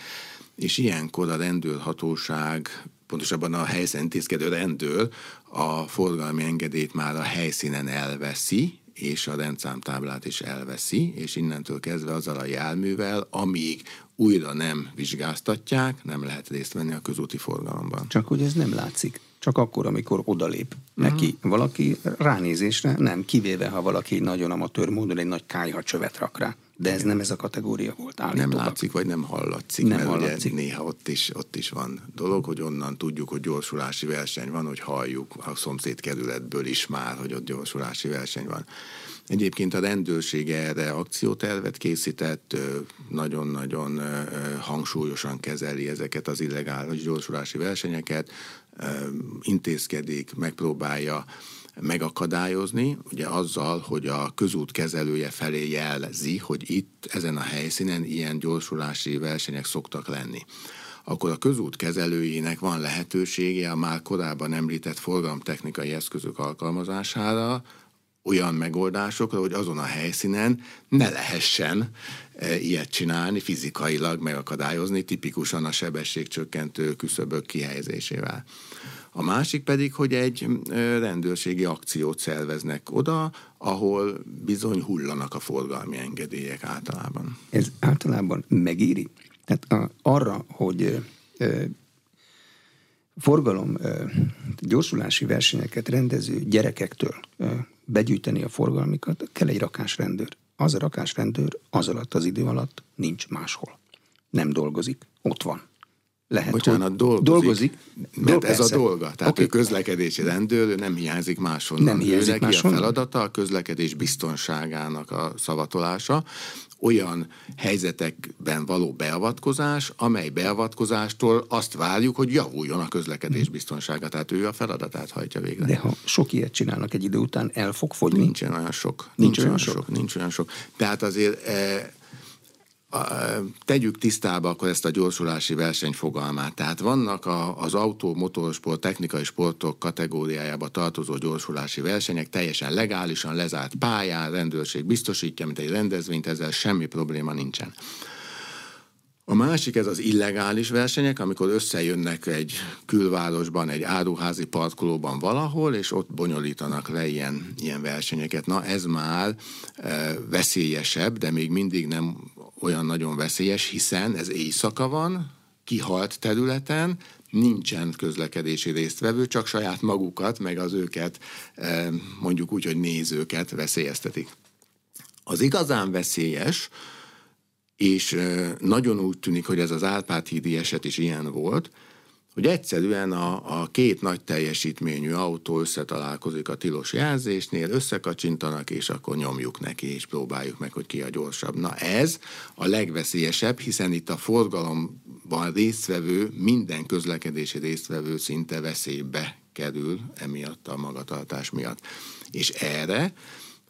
és ilyenkor a rendőrhatóság, pontosabban a helyszínen intézkedő rendőr a forgalmi engedélyt már a helyszínen elveszi, és a rendszámtáblát is elveszi, és innentől kezdve azzal a járművel, amíg újra nem vizsgáztatják, nem lehet részt venni a közúti forgalomban. Csak hogy ez nem látszik. Csak akkor, amikor odalép neki uh-huh. valaki ránézésre, nem, kivéve, ha valaki nagyon amatőr módon egy nagy kájhacsövet rak rá. De ez nem ez a kategória volt állítólag. Nem látszik, vagy nem hallatszik, nem mert hallatszik. ugye néha ott is, ott is van dolog, hogy onnan tudjuk, hogy gyorsulási verseny van, hogy halljuk a szomszéd kerületből is már, hogy ott gyorsulási verseny van. Egyébként a rendőrség erre akciótervet készített, nagyon-nagyon hangsúlyosan kezeli ezeket az illegális gyorsulási versenyeket, intézkedik, megpróbálja megakadályozni, ugye azzal, hogy a közút kezelője felé jelzi, hogy itt ezen a helyszínen ilyen gyorsulási versenyek szoktak lenni. Akkor a közút kezelőjének van lehetősége a már korábban említett forgalomtechnikai eszközök alkalmazására, olyan megoldásokra, hogy azon a helyszínen ne lehessen e, ilyet csinálni, fizikailag megakadályozni, tipikusan a sebességcsökkentő küszöbök kihelyezésével. A másik pedig, hogy egy rendőrségi akciót szerveznek oda, ahol bizony hullanak a forgalmi engedélyek általában. Ez általában megéri? Tehát arra, hogy ö, forgalom, gyorsulási versenyeket rendező gyerekektől begyűjteni a forgalmikat, kell egy rakásrendőr. Az a rakásrendőr az alatt az idő alatt nincs máshol. Nem dolgozik, ott van lehet, Bocsánat, dolgozik. dolgozik. Mert ez persze. a dolga. Tehát okay. ő közlekedési rendőr, nem hiányzik máshonnan. Nem hiányzik ő neki máshonnan. a feladata a közlekedés biztonságának a szavatolása, olyan helyzetekben való beavatkozás, amely beavatkozástól azt várjuk, hogy javuljon a közlekedés biztonsága. Tehát ő a feladatát hajtja végre. De ha sok ilyet csinálnak egy idő után, el fog fogyni? Nincsen olyan sok. Nincs, nincs olyan sok. sok. Nincs olyan sok. Tehát azért e, tegyük tisztába akkor ezt a gyorsulási verseny fogalmát. Tehát vannak a, az autó, motorsport, technikai sportok kategóriájába tartozó gyorsulási versenyek, teljesen legálisan lezárt pályán, rendőrség biztosítja, mint egy rendezvényt, ezzel semmi probléma nincsen. A másik ez az illegális versenyek, amikor összejönnek egy külvárosban, egy áruházi parkolóban valahol, és ott bonyolítanak le ilyen, ilyen versenyeket. Na ez már e, veszélyesebb, de még mindig nem olyan nagyon veszélyes, hiszen ez éjszaka van, kihalt területen, nincsen közlekedési résztvevő, csak saját magukat, meg az őket, e, mondjuk úgy, hogy nézőket veszélyeztetik. Az igazán veszélyes, és nagyon úgy tűnik, hogy ez az Árpád hídi eset is ilyen volt, hogy egyszerűen a, a két nagy teljesítményű autó összetalálkozik a tilos jelzésnél, összekacsintanak, és akkor nyomjuk neki, és próbáljuk meg, hogy ki a gyorsabb. Na ez a legveszélyesebb, hiszen itt a forgalomban résztvevő, minden közlekedési résztvevő szinte veszélybe kerül emiatt a magatartás miatt. És erre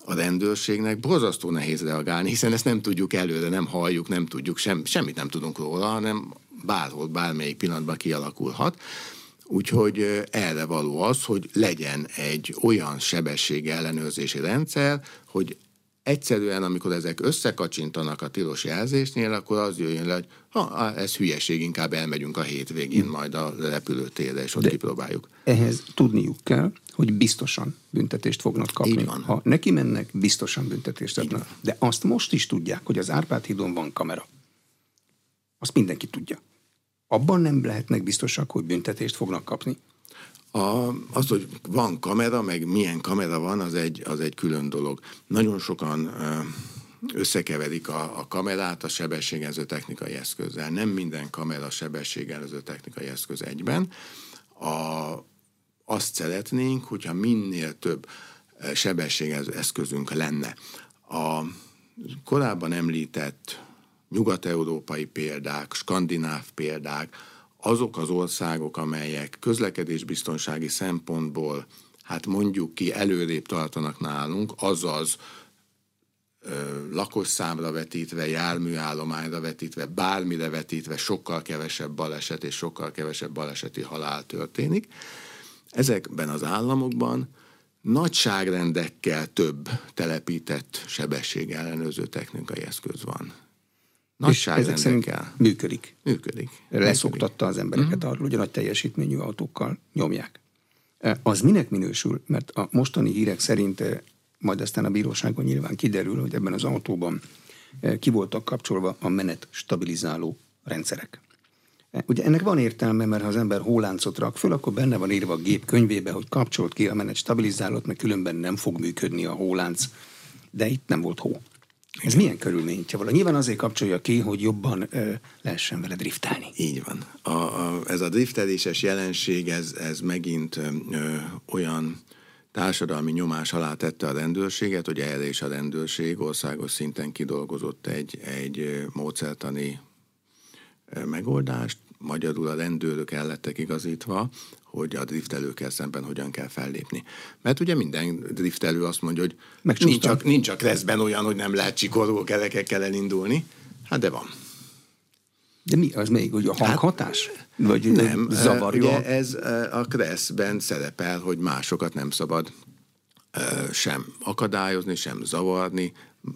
a rendőrségnek borzasztó nehéz reagálni, hiszen ezt nem tudjuk előre, nem halljuk, nem tudjuk, sem, semmit nem tudunk róla, hanem bárhol, bármelyik pillanatban kialakulhat. Úgyhogy erre való az, hogy legyen egy olyan sebesség ellenőrzési rendszer, hogy egyszerűen, amikor ezek összekacsintanak a tilos jelzésnél, akkor az jöjjön le, hogy ha, ez hülyeség, inkább elmegyünk a hétvégén majd a repülőtérre, és ott De kipróbáljuk. Ehhez tudniuk kell, hogy biztosan büntetést fognak kapni. Így van. Ha neki mennek, biztosan büntetést adnak. De azt most is tudják, hogy az Árpád hídon van kamera. Azt mindenki tudja. Abban nem lehetnek biztosak, hogy büntetést fognak kapni. A, az, hogy van kamera, meg milyen kamera van, az egy, az egy külön dolog. Nagyon sokan összekeverik a, a kamerát a sebességező technikai eszközzel. Nem minden kamera sebességező technikai eszköz egyben. A, azt szeretnénk, hogyha minél több sebességező eszközünk lenne. A korábban említett nyugat-európai példák, skandináv példák, azok az országok, amelyek közlekedésbiztonsági szempontból, hát mondjuk ki, előrébb tartanak nálunk, azaz lakosszámra vetítve, járműállományra vetítve, bármire vetítve sokkal kevesebb baleset és sokkal kevesebb baleseti halál történik. Ezekben az államokban nagyságrendekkel több telepített sebességellenőrző technikai eszköz van. Nagyságrendekkel. Működik. Működik. Leszoktatta az embereket mm. arról, hogy a nagy teljesítményű autókkal nyomják. E, az minek minősül? Mert a mostani hírek szerint, e, majd aztán a bíróságon nyilván kiderül, hogy ebben az autóban e, ki voltak kapcsolva a menet stabilizáló rendszerek. Ugye ennek van értelme, mert ha az ember hóláncot rak föl, akkor benne van írva a gép könyvébe, hogy kapcsolt ki a menet stabilizálót, mert különben nem fog működni a hólánc. De itt nem volt hó. Ez milyen körülményt vala? Nyilván azért kapcsolja ki, hogy jobban ö, lehessen vele driftálni. Így van. A, a, ez a drifteléses jelenség, ez, ez megint ö, olyan társadalmi nyomás alá tette a rendőrséget, hogy erre is a rendőrség országos szinten kidolgozott egy, egy módszertani megoldást, magyarul a rendőrök el lettek igazítva, hogy a driftelőkkel szemben hogyan kell fellépni. Mert ugye minden driftelő azt mondja, hogy nincs a, nincs a kreszben olyan, hogy nem lehet csikorgó kerekekkel elindulni. Hát de van. De mi az még, hogy a hát, hanghatás? Hát, Vagy nem, zavarja? Ugye ez a kreszben szerepel, hogy másokat nem szabad sem akadályozni, sem zavarni,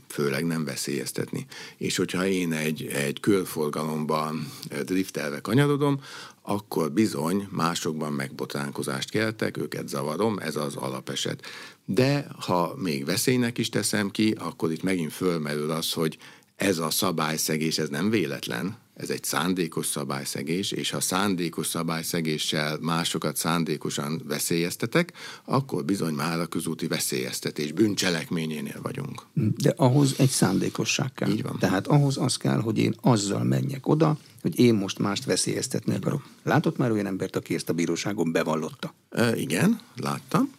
főleg nem veszélyeztetni. És hogyha én egy, egy körforgalomban driftelve kanyarodom, akkor bizony másokban megbotránkozást keltek, őket zavarom, ez az alapeset. De ha még veszélynek is teszem ki, akkor itt megint fölmerül az, hogy ez a szabályszegés, ez nem véletlen, ez egy szándékos szabályszegés, és ha szándékos szabályszegéssel másokat szándékosan veszélyeztetek, akkor bizony már a közúti veszélyeztetés bűncselekményénél vagyunk. De ahhoz egy szándékosság kell. Így van. Tehát ahhoz az kell, hogy én azzal menjek oda, hogy én most mást veszélyeztetni akarok. Látott már olyan embert, aki ezt a bíróságon bevallotta? E, igen, láttam.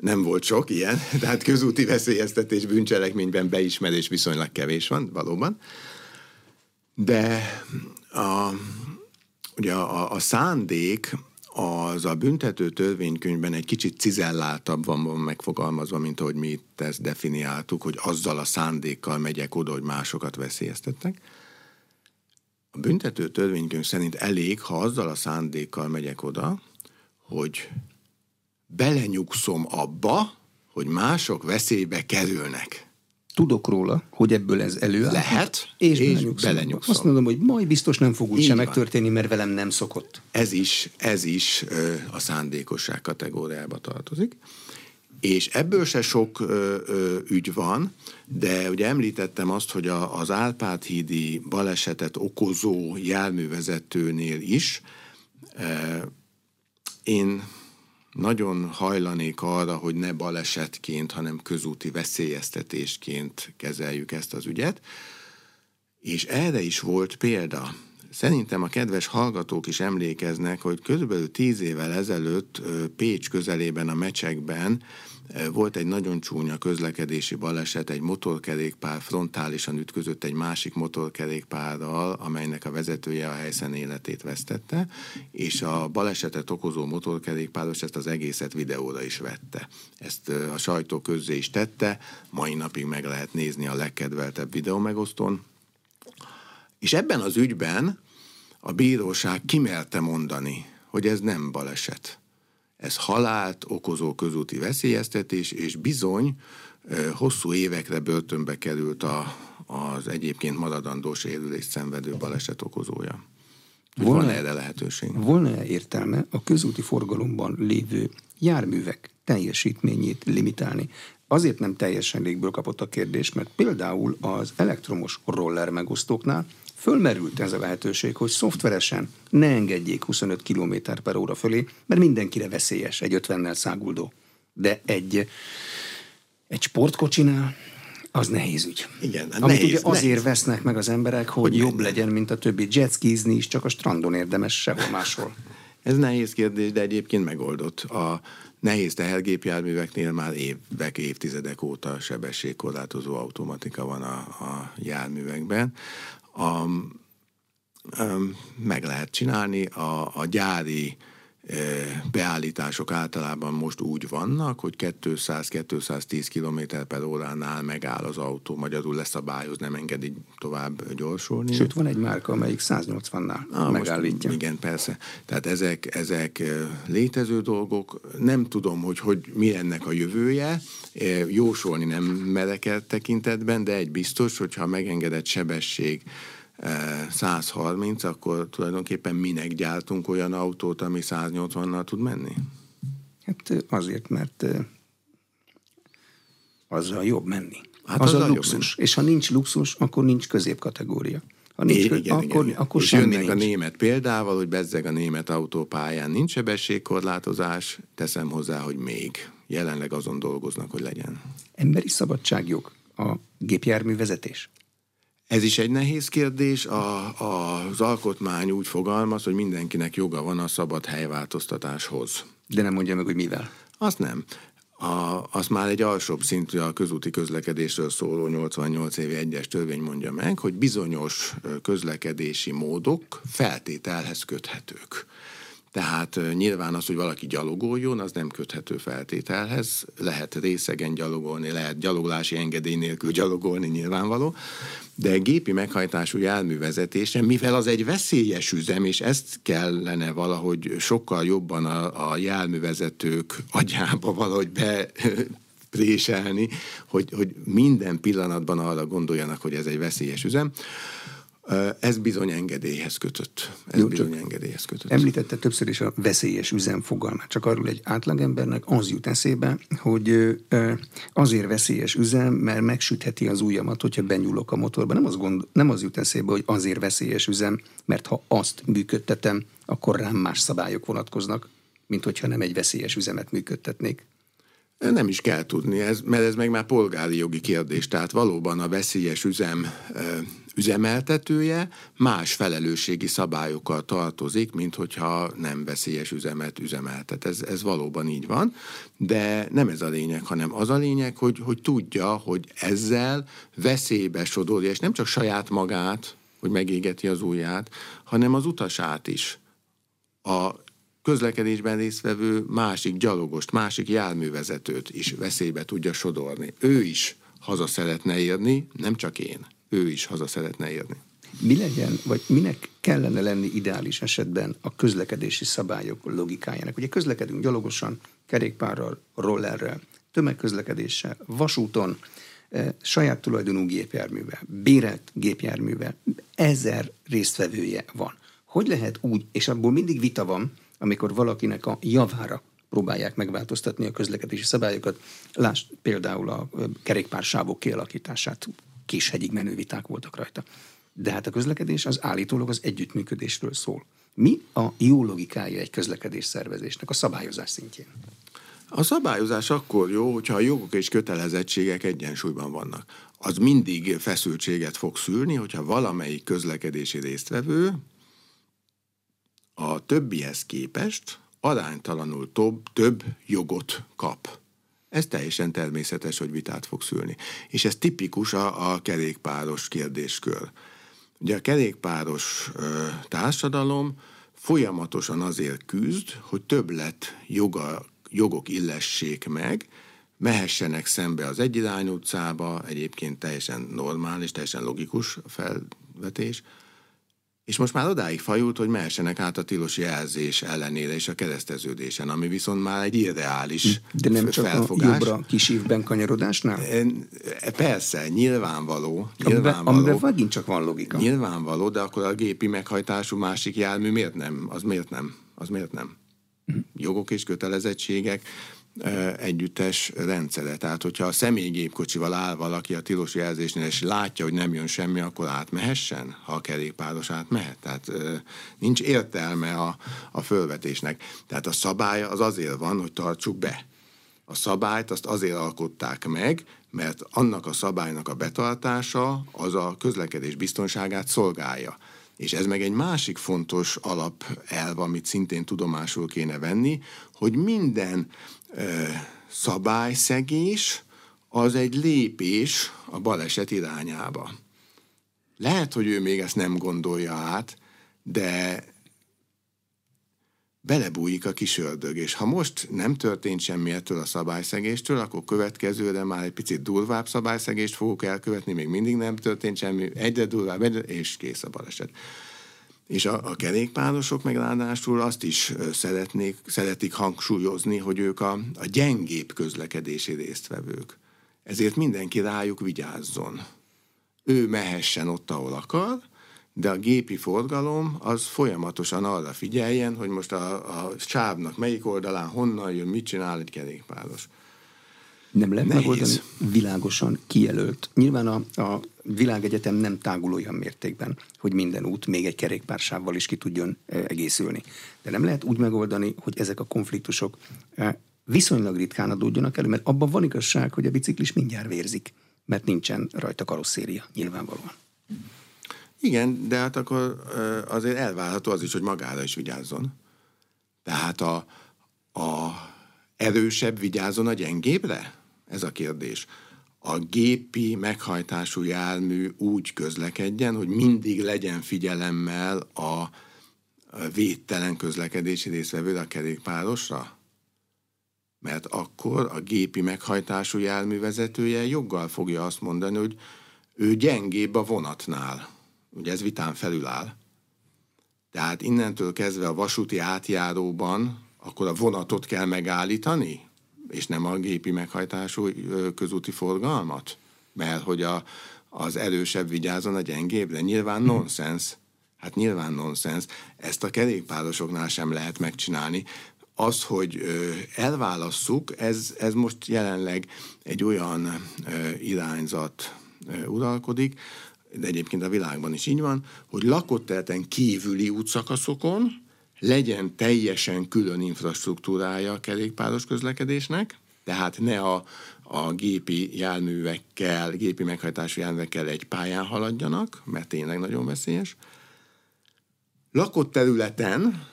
Nem volt sok ilyen, tehát közúti veszélyeztetés bűncselekményben beismerés viszonylag kevés van, valóban. De a, ugye a, a szándék az a büntető törvénykönyvben egy kicsit cizelláltabban van megfogalmazva, mint ahogy mi itt ezt definiáltuk, hogy azzal a szándékkal megyek oda, hogy másokat veszélyeztettek. A büntető törvénykönyv szerint elég, ha azzal a szándékkal megyek oda, hogy belenyugszom abba, hogy mások veszélybe kerülnek. Tudok róla, hogy ebből ez előáll. Lehet, és, és belenyugszom. belenyugszom. Azt mondom, hogy majd biztos nem fog úgy van. megtörténni, mert velem nem szokott. Ez is, ez is ö, a szándékosság kategóriába tartozik. És ebből se sok ö, ö, ügy van, de ugye említettem azt, hogy a, az Árpád-hídi balesetet okozó járművezetőnél is ö, én nagyon hajlanék arra, hogy ne balesetként, hanem közúti veszélyeztetésként kezeljük ezt az ügyet. És erre is volt példa. Szerintem a kedves hallgatók is emlékeznek, hogy körülbelül tíz évvel ezelőtt Pécs közelében a Mecsekben volt egy nagyon csúnya közlekedési baleset, egy motorkerékpár frontálisan ütközött egy másik motorkerékpárral, amelynek a vezetője a helyszínen életét vesztette, és a balesetet okozó motorkerékpáros ezt az egészet videóra is vette. Ezt a sajtó közzé is tette, mai napig meg lehet nézni a legkedveltebb videómegosztón, és ebben az ügyben a bíróság kimerte mondani, hogy ez nem baleset. Ez halált okozó közúti veszélyeztetés, és bizony hosszú évekre börtönbe került a, az egyébként maradandó sérülést szenvedő baleset okozója. Volna, Volna- van erre lehetőség? Volna-e értelme a közúti forgalomban lévő járművek teljesítményét limitálni? Azért nem teljesen légből kapott a kérdés, mert például az elektromos roller megosztóknál fölmerült ez a lehetőség, hogy szoftveresen ne engedjék 25 km per óra fölé, mert mindenkire veszélyes egy 50-nel száguldó. De egy, egy sportkocsinál az nehéz ügy. Igen, Amit nehéz, ugye azért nehéz. vesznek meg az emberek, hogy, Hogy jobb legyen, mint a többi. Jetskizni is csak a strandon érdemes, sehol máshol. Ez nehéz kérdés, de egyébként megoldott. A nehéz tehergépjárműveknél már évek, évtizedek óta sebességkorlátozó automatika van a, a járművekben. A, meg lehet csinálni, a, a gyári beállítások általában most úgy vannak, hogy 200-210 km per óránál megáll az autó, magyarul leszabályoz, nem engedi tovább gyorsulni. Sőt, van egy márka, amelyik 180-nál Ah, megállítja. Most, igen, persze. Tehát ezek, ezek ö, létező dolgok. Nem tudom, hogy, hogy mi ennek a jövője. Ö, Jósolni nem merek el tekintetben, de egy biztos, hogyha megengedett sebesség 130, akkor tulajdonképpen minek gyártunk olyan autót, ami 180-nal tud menni? Hát azért, mert azzal jobb menni. Hát az azzal a luxus. És ha nincs luxus, akkor nincs középkategória. Ha nincs, Igen, igen, akkor, igen. akkor és jönnek nincs. a német példával, hogy bezzeg a német autópályán nincs sebességkorlátozás, teszem hozzá, hogy még. Jelenleg azon dolgoznak, hogy legyen. Emberi szabadságjog a gépjárművezetés. Ez is egy nehéz kérdés. A, a, az alkotmány úgy fogalmaz, hogy mindenkinek joga van a szabad helyváltoztatáshoz. De nem mondja meg, hogy mivel. Azt nem. A, azt már egy alsóbb szintű a közúti közlekedésről szóló 88 évi egyes törvény mondja meg, hogy bizonyos közlekedési módok feltételhez köthetők. Tehát nyilván az, hogy valaki gyalogoljon, az nem köthető feltételhez. Lehet részegen gyalogolni, lehet gyaloglási engedély nélkül gyalogolni nyilvánvaló, de gépi meghajtású járművezetése, mivel az egy veszélyes üzem, és ezt kellene valahogy sokkal jobban a, a járművezetők agyába valahogy be préselni, hogy, hogy minden pillanatban arra gondoljanak, hogy ez egy veszélyes üzem. Ez bizony engedélyhez kötött. Ez Jó, bizony engedélyhez kötött. Említette többször is a veszélyes üzem fogalmát. Csak arról egy átlagembernek az jut eszébe, hogy azért veszélyes üzem, mert megsütheti az ujjamat, hogyha benyúlok a motorba. Nem az, gond, nem az jut eszébe, hogy azért veszélyes üzem, mert ha azt működtetem, akkor rám más szabályok vonatkoznak, mint hogyha nem egy veszélyes üzemet működtetnék. Nem is kell tudni, ez, mert ez meg már polgári jogi kérdés. Tehát valóban a veszélyes üzem üzemeltetője más felelősségi szabályokkal tartozik, mint hogyha nem veszélyes üzemet üzemeltet. Ez, ez valóban így van, de nem ez a lényeg, hanem az a lényeg, hogy, hogy tudja, hogy ezzel veszélybe sodorja, és nem csak saját magát, hogy megégeti az ujját, hanem az utasát is. A közlekedésben résztvevő másik gyalogost, másik járművezetőt is veszélybe tudja sodorni. Ő is haza szeretne érni, nem csak én ő is haza szeretne érni. Mi legyen, vagy minek kellene lenni ideális esetben a közlekedési szabályok logikájának? Ugye közlekedünk gyalogosan, kerékpárral, rollerrel, tömegközlekedéssel, vasúton, eh, saját tulajdonú gépjárművel, bérelt gépjárművel, ezer résztvevője van. Hogy lehet úgy, és abból mindig vita van, amikor valakinek a javára próbálják megváltoztatni a közlekedési szabályokat. Lásd például a kerékpársávok kialakítását késhegyig menő viták voltak rajta. De hát a közlekedés az állítólag az együttműködésről szól. Mi a jó logikája egy közlekedés szervezésnek a szabályozás szintjén? A szabályozás akkor jó, hogyha a jogok és kötelezettségek egyensúlyban vannak. Az mindig feszültséget fog szülni, hogyha valamelyik közlekedési résztvevő a többihez képest aránytalanul több, több jogot kap. Ez teljesen természetes, hogy vitát fog szülni. És ez tipikus a, a kerékpáros kérdéskör. Ugye a kerékpáros ö, társadalom folyamatosan azért küzd, hogy többlet joga, jogok illessék meg, mehessenek szembe az egyirányú utcába, egyébként teljesen normális, teljesen logikus felvetés, és most már odáig fajult, hogy mehessenek át a tilosi jelzés ellenére és a kereszteződésen, ami viszont már egy irreális De nem csak felfogás. a jobbra kis évben kanyarodásnál? Persze, nyilvánvaló. nyilvánvaló amiben megint csak van logika. Nyilvánvaló, de akkor a gépi meghajtású másik jármű miért nem? Az miért nem? Az miért nem? Hm. Jogok és kötelezettségek együttes rendszere. Tehát, hogyha a személygépkocsival áll valaki a tilos jelzésnél, és látja, hogy nem jön semmi, akkor átmehessen, ha a kerékpáros átmehet. Tehát nincs értelme a, a fölvetésnek. Tehát a szabály az azért van, hogy tartsuk be. A szabályt azt azért alkották meg, mert annak a szabálynak a betartása az a közlekedés biztonságát szolgálja. És ez meg egy másik fontos alapelv, amit szintén tudomásul kéne venni, hogy minden szabályszegés az egy lépés a baleset irányába. Lehet, hogy ő még ezt nem gondolja át, de belebújik a kis ördög, és ha most nem történt semmi ettől a szabályszegéstől, akkor következőre már egy picit durvább szabályszegést fogok elkövetni, még mindig nem történt semmi, egyre durvább, egyre, és kész a baleset. És a, a kerékpárosok meg ráadásul azt is szeretnék, szeretik hangsúlyozni, hogy ők a, a gyengébb közlekedési résztvevők. Ezért mindenki rájuk vigyázzon. Ő mehessen ott, ahol akar, de a gépi forgalom az folyamatosan arra figyeljen, hogy most a, a sávnak melyik oldalán, honnan jön, mit csinál egy kerékpáros. Nem lehet Nehéz. megoldani világosan kijelölt. Nyilván a, a világegyetem nem tágul olyan mértékben, hogy minden út még egy kerékpársávval is ki tudjon egészülni. De nem lehet úgy megoldani, hogy ezek a konfliktusok viszonylag ritkán adódjanak elő, mert abban van igazság, hogy a biciklis mindjárt vérzik, mert nincsen rajta karosszéria, nyilvánvalóan. Igen, de hát akkor azért elvárható az is, hogy magára is vigyázzon. Tehát a, a erősebb vigyázzon a gyengébbre? Ez a kérdés. A gépi meghajtású jármű úgy közlekedjen, hogy mindig legyen figyelemmel a védtelen közlekedési részvevőre a kerékpárosra? Mert akkor a gépi meghajtású jármű vezetője joggal fogja azt mondani, hogy ő gyengébb a vonatnál. Ugye ez vitán felül áll. Tehát innentől kezdve a vasúti átjáróban akkor a vonatot kell megállítani, és nem a gépi meghajtású közúti forgalmat? Mert hogy a, az erősebb vigyázon a gyengébbre. Nyilván mhm. nonsens. Hát nyilván nonsens. Ezt a kerékpárosoknál sem lehet megcsinálni. Az, hogy elválasszuk, ez, ez most jelenleg egy olyan irányzat uralkodik, de egyébként a világban is így van, hogy lakott területen kívüli útszakaszokon legyen teljesen külön infrastruktúrája a kerékpáros közlekedésnek, tehát ne a, a gépi járművekkel, gépi meghajtású járművekkel egy pályán haladjanak, mert tényleg nagyon veszélyes. Lakott területen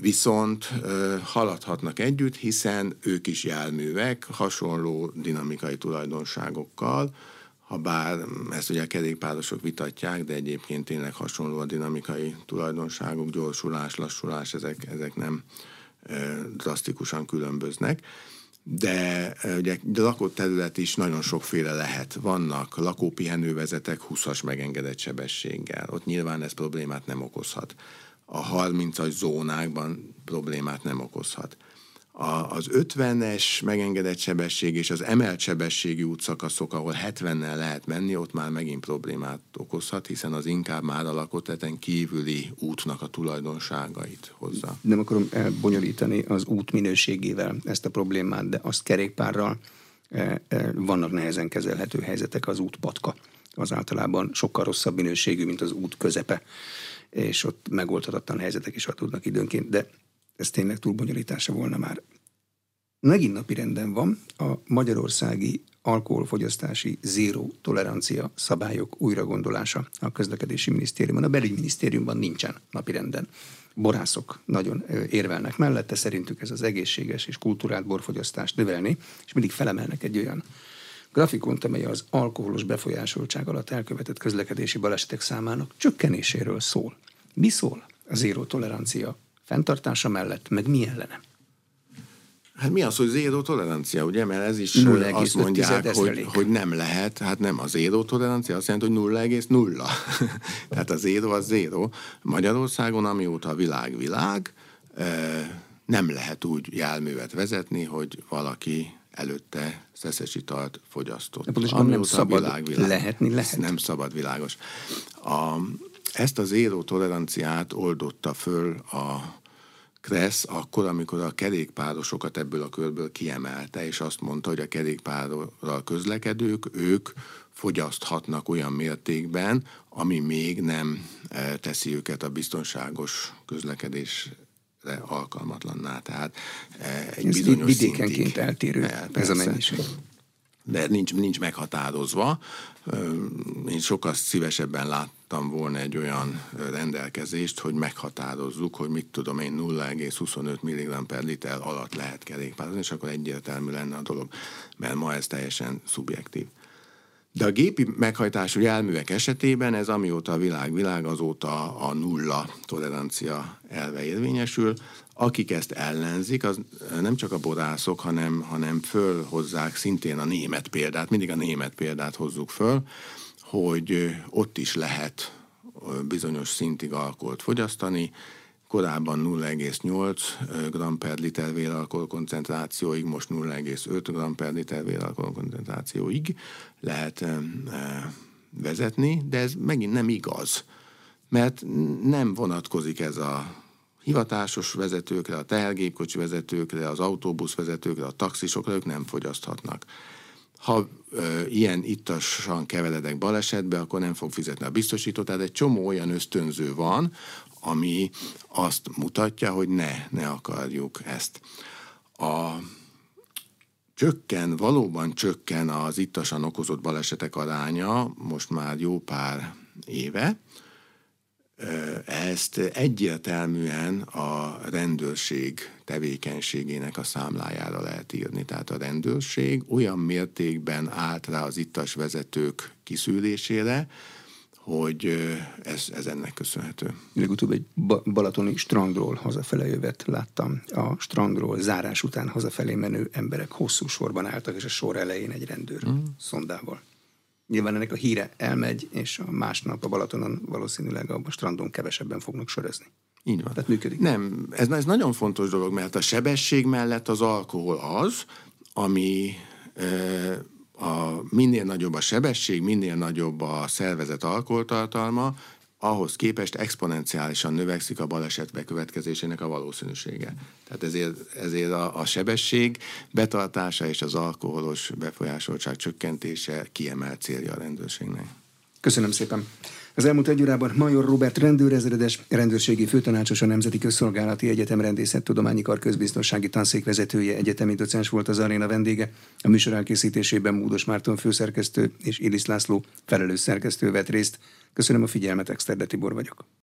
viszont ö, haladhatnak együtt, hiszen ők is járművek, hasonló dinamikai tulajdonságokkal, ha bár ezt ugye a kerékpárosok vitatják, de egyébként tényleg hasonló a dinamikai tulajdonságok, gyorsulás, lassulás, ezek, ezek nem drasztikusan különböznek. De ugye a lakott terület is nagyon sokféle lehet. Vannak lakópihenővezetek 20-as megengedett sebességgel. Ott nyilván ez problémát nem okozhat. A 30-as zónákban problémát nem okozhat a, az 50-es megengedett sebesség és az emelt sebességű útszakaszok, ahol 70-nel lehet menni, ott már megint problémát okozhat, hiszen az inkább már a lakoteten kívüli útnak a tulajdonságait hozza. Nem akarom elbonyolítani az út minőségével ezt a problémát, de azt kerékpárral e, e, vannak nehezen kezelhető helyzetek, az út patka az általában sokkal rosszabb minőségű, mint az út közepe, és ott megoldhatatlan helyzetek is adódnak időnként, de ez tényleg túlbonyolítása volna már. Megint napi renden van a magyarországi alkoholfogyasztási zéró tolerancia szabályok újragondolása a közlekedési minisztériumban. A belügyminisztériumban nincsen napirenden. Borászok nagyon érvelnek mellette, szerintük ez az egészséges és kultúrált borfogyasztást növelni, és mindig felemelnek egy olyan grafikont, amely az alkoholos befolyásoltság alatt elkövetett közlekedési balesetek számának csökkenéséről szól. Mi szól a zéró tolerancia fenntartása mellett, meg mi ellene? Hát mi az, hogy zéró tolerancia, ugye? Mert ez is azt mondják, hogy, hogy nem lehet. Hát nem, a zéró tolerancia azt jelenti, hogy 0,0. Tehát a zéró az zéró. Magyarországon, amióta a világ világ, nem lehet úgy járművet vezetni, hogy valaki előtte szeszes italt fogyasztott. De nem szabad világ, világ. lehetni, lehet. Ez nem szabad, világos. A, ezt az zéró toleranciát oldotta föl a Kressz akkor, amikor a kerékpárosokat ebből a körből kiemelte, és azt mondta, hogy a kerékpárral közlekedők, ők fogyaszthatnak olyan mértékben, ami még nem eh, teszi őket a biztonságos közlekedés alkalmatlanná. Tehát eh, egy ez bizonyos vidékenként szintig, eltérő ez a mennyiség de nincs, nincs meghatározva. Én sokkal szívesebben láttam volna egy olyan rendelkezést, hogy meghatározzuk, hogy mit tudom én 0,25 mg per liter alatt lehet kerékpározni, és akkor egyértelmű lenne a dolog, mert ma ez teljesen szubjektív. De a gépi meghajtású járművek esetében ez amióta a világ világ, azóta a nulla tolerancia elve érvényesül. Akik ezt ellenzik, az nem csak a borászok, hanem, hanem fölhozzák szintén a német példát, mindig a német példát hozzuk föl, hogy ott is lehet bizonyos szintig alkoholt fogyasztani, korábban 0,8 g per liter véralkohol koncentrációig, most 0,5 g per liter véralkohol koncentrációig lehet vezetni, de ez megint nem igaz, mert nem vonatkozik ez a hivatásos vezetőkre, a tehergépkocsi vezetőkre, az autóbusz vezetőkre, a taxisokra, ők nem fogyaszthatnak. Ha ö, ilyen ittasan keveredek balesetbe, akkor nem fog fizetni a biztosító. Tehát egy csomó olyan ösztönző van, ami azt mutatja, hogy ne, ne akarjuk ezt. A csökken, valóban csökken az ittasan okozott balesetek aránya most már jó pár éve, ezt egyértelműen a rendőrség tevékenységének a számlájára lehet írni. Tehát a rendőrség olyan mértékben állt rá az ittas vezetők kiszűrésére, hogy ez, ez ennek köszönhető. Legutóbb egy balatoni strandról hazafele jövet láttam. A strandról zárás után hazafelé menő emberek hosszú sorban álltak, és a sor elején egy rendőr mm. szondával. Nyilván ennek a híre elmegy, és a másnap a Balatonon valószínűleg a strandon kevesebben fognak sörözni. Így van. Tehát működik. Nem, ez, ez nagyon fontos dolog, mert a sebesség mellett az alkohol az, ami a, minél nagyobb a sebesség, minél nagyobb a szervezet alkoholtartalma, ahhoz képest exponenciálisan növekszik a baleset bekövetkezésének a valószínűsége. Tehát ezért, ezért a, a sebesség betartása és az alkoholos befolyásoltság csökkentése kiemelt célja a rendőrségnek. Köszönöm szépen. Az elmúlt egy órában Major Robert rendőrezredes, rendőrségi főtanácsos a Nemzeti Közszolgálati Egyetem Rendészettudományi Kar közbiztonsági tanszékvezetője, egyetemi docens volt az aréna vendége. A műsor elkészítésében Módos Márton főszerkesztő és Ilis László felelős szerkesztő vett részt. Köszönöm a figyelmet, Exterde Tibor vagyok.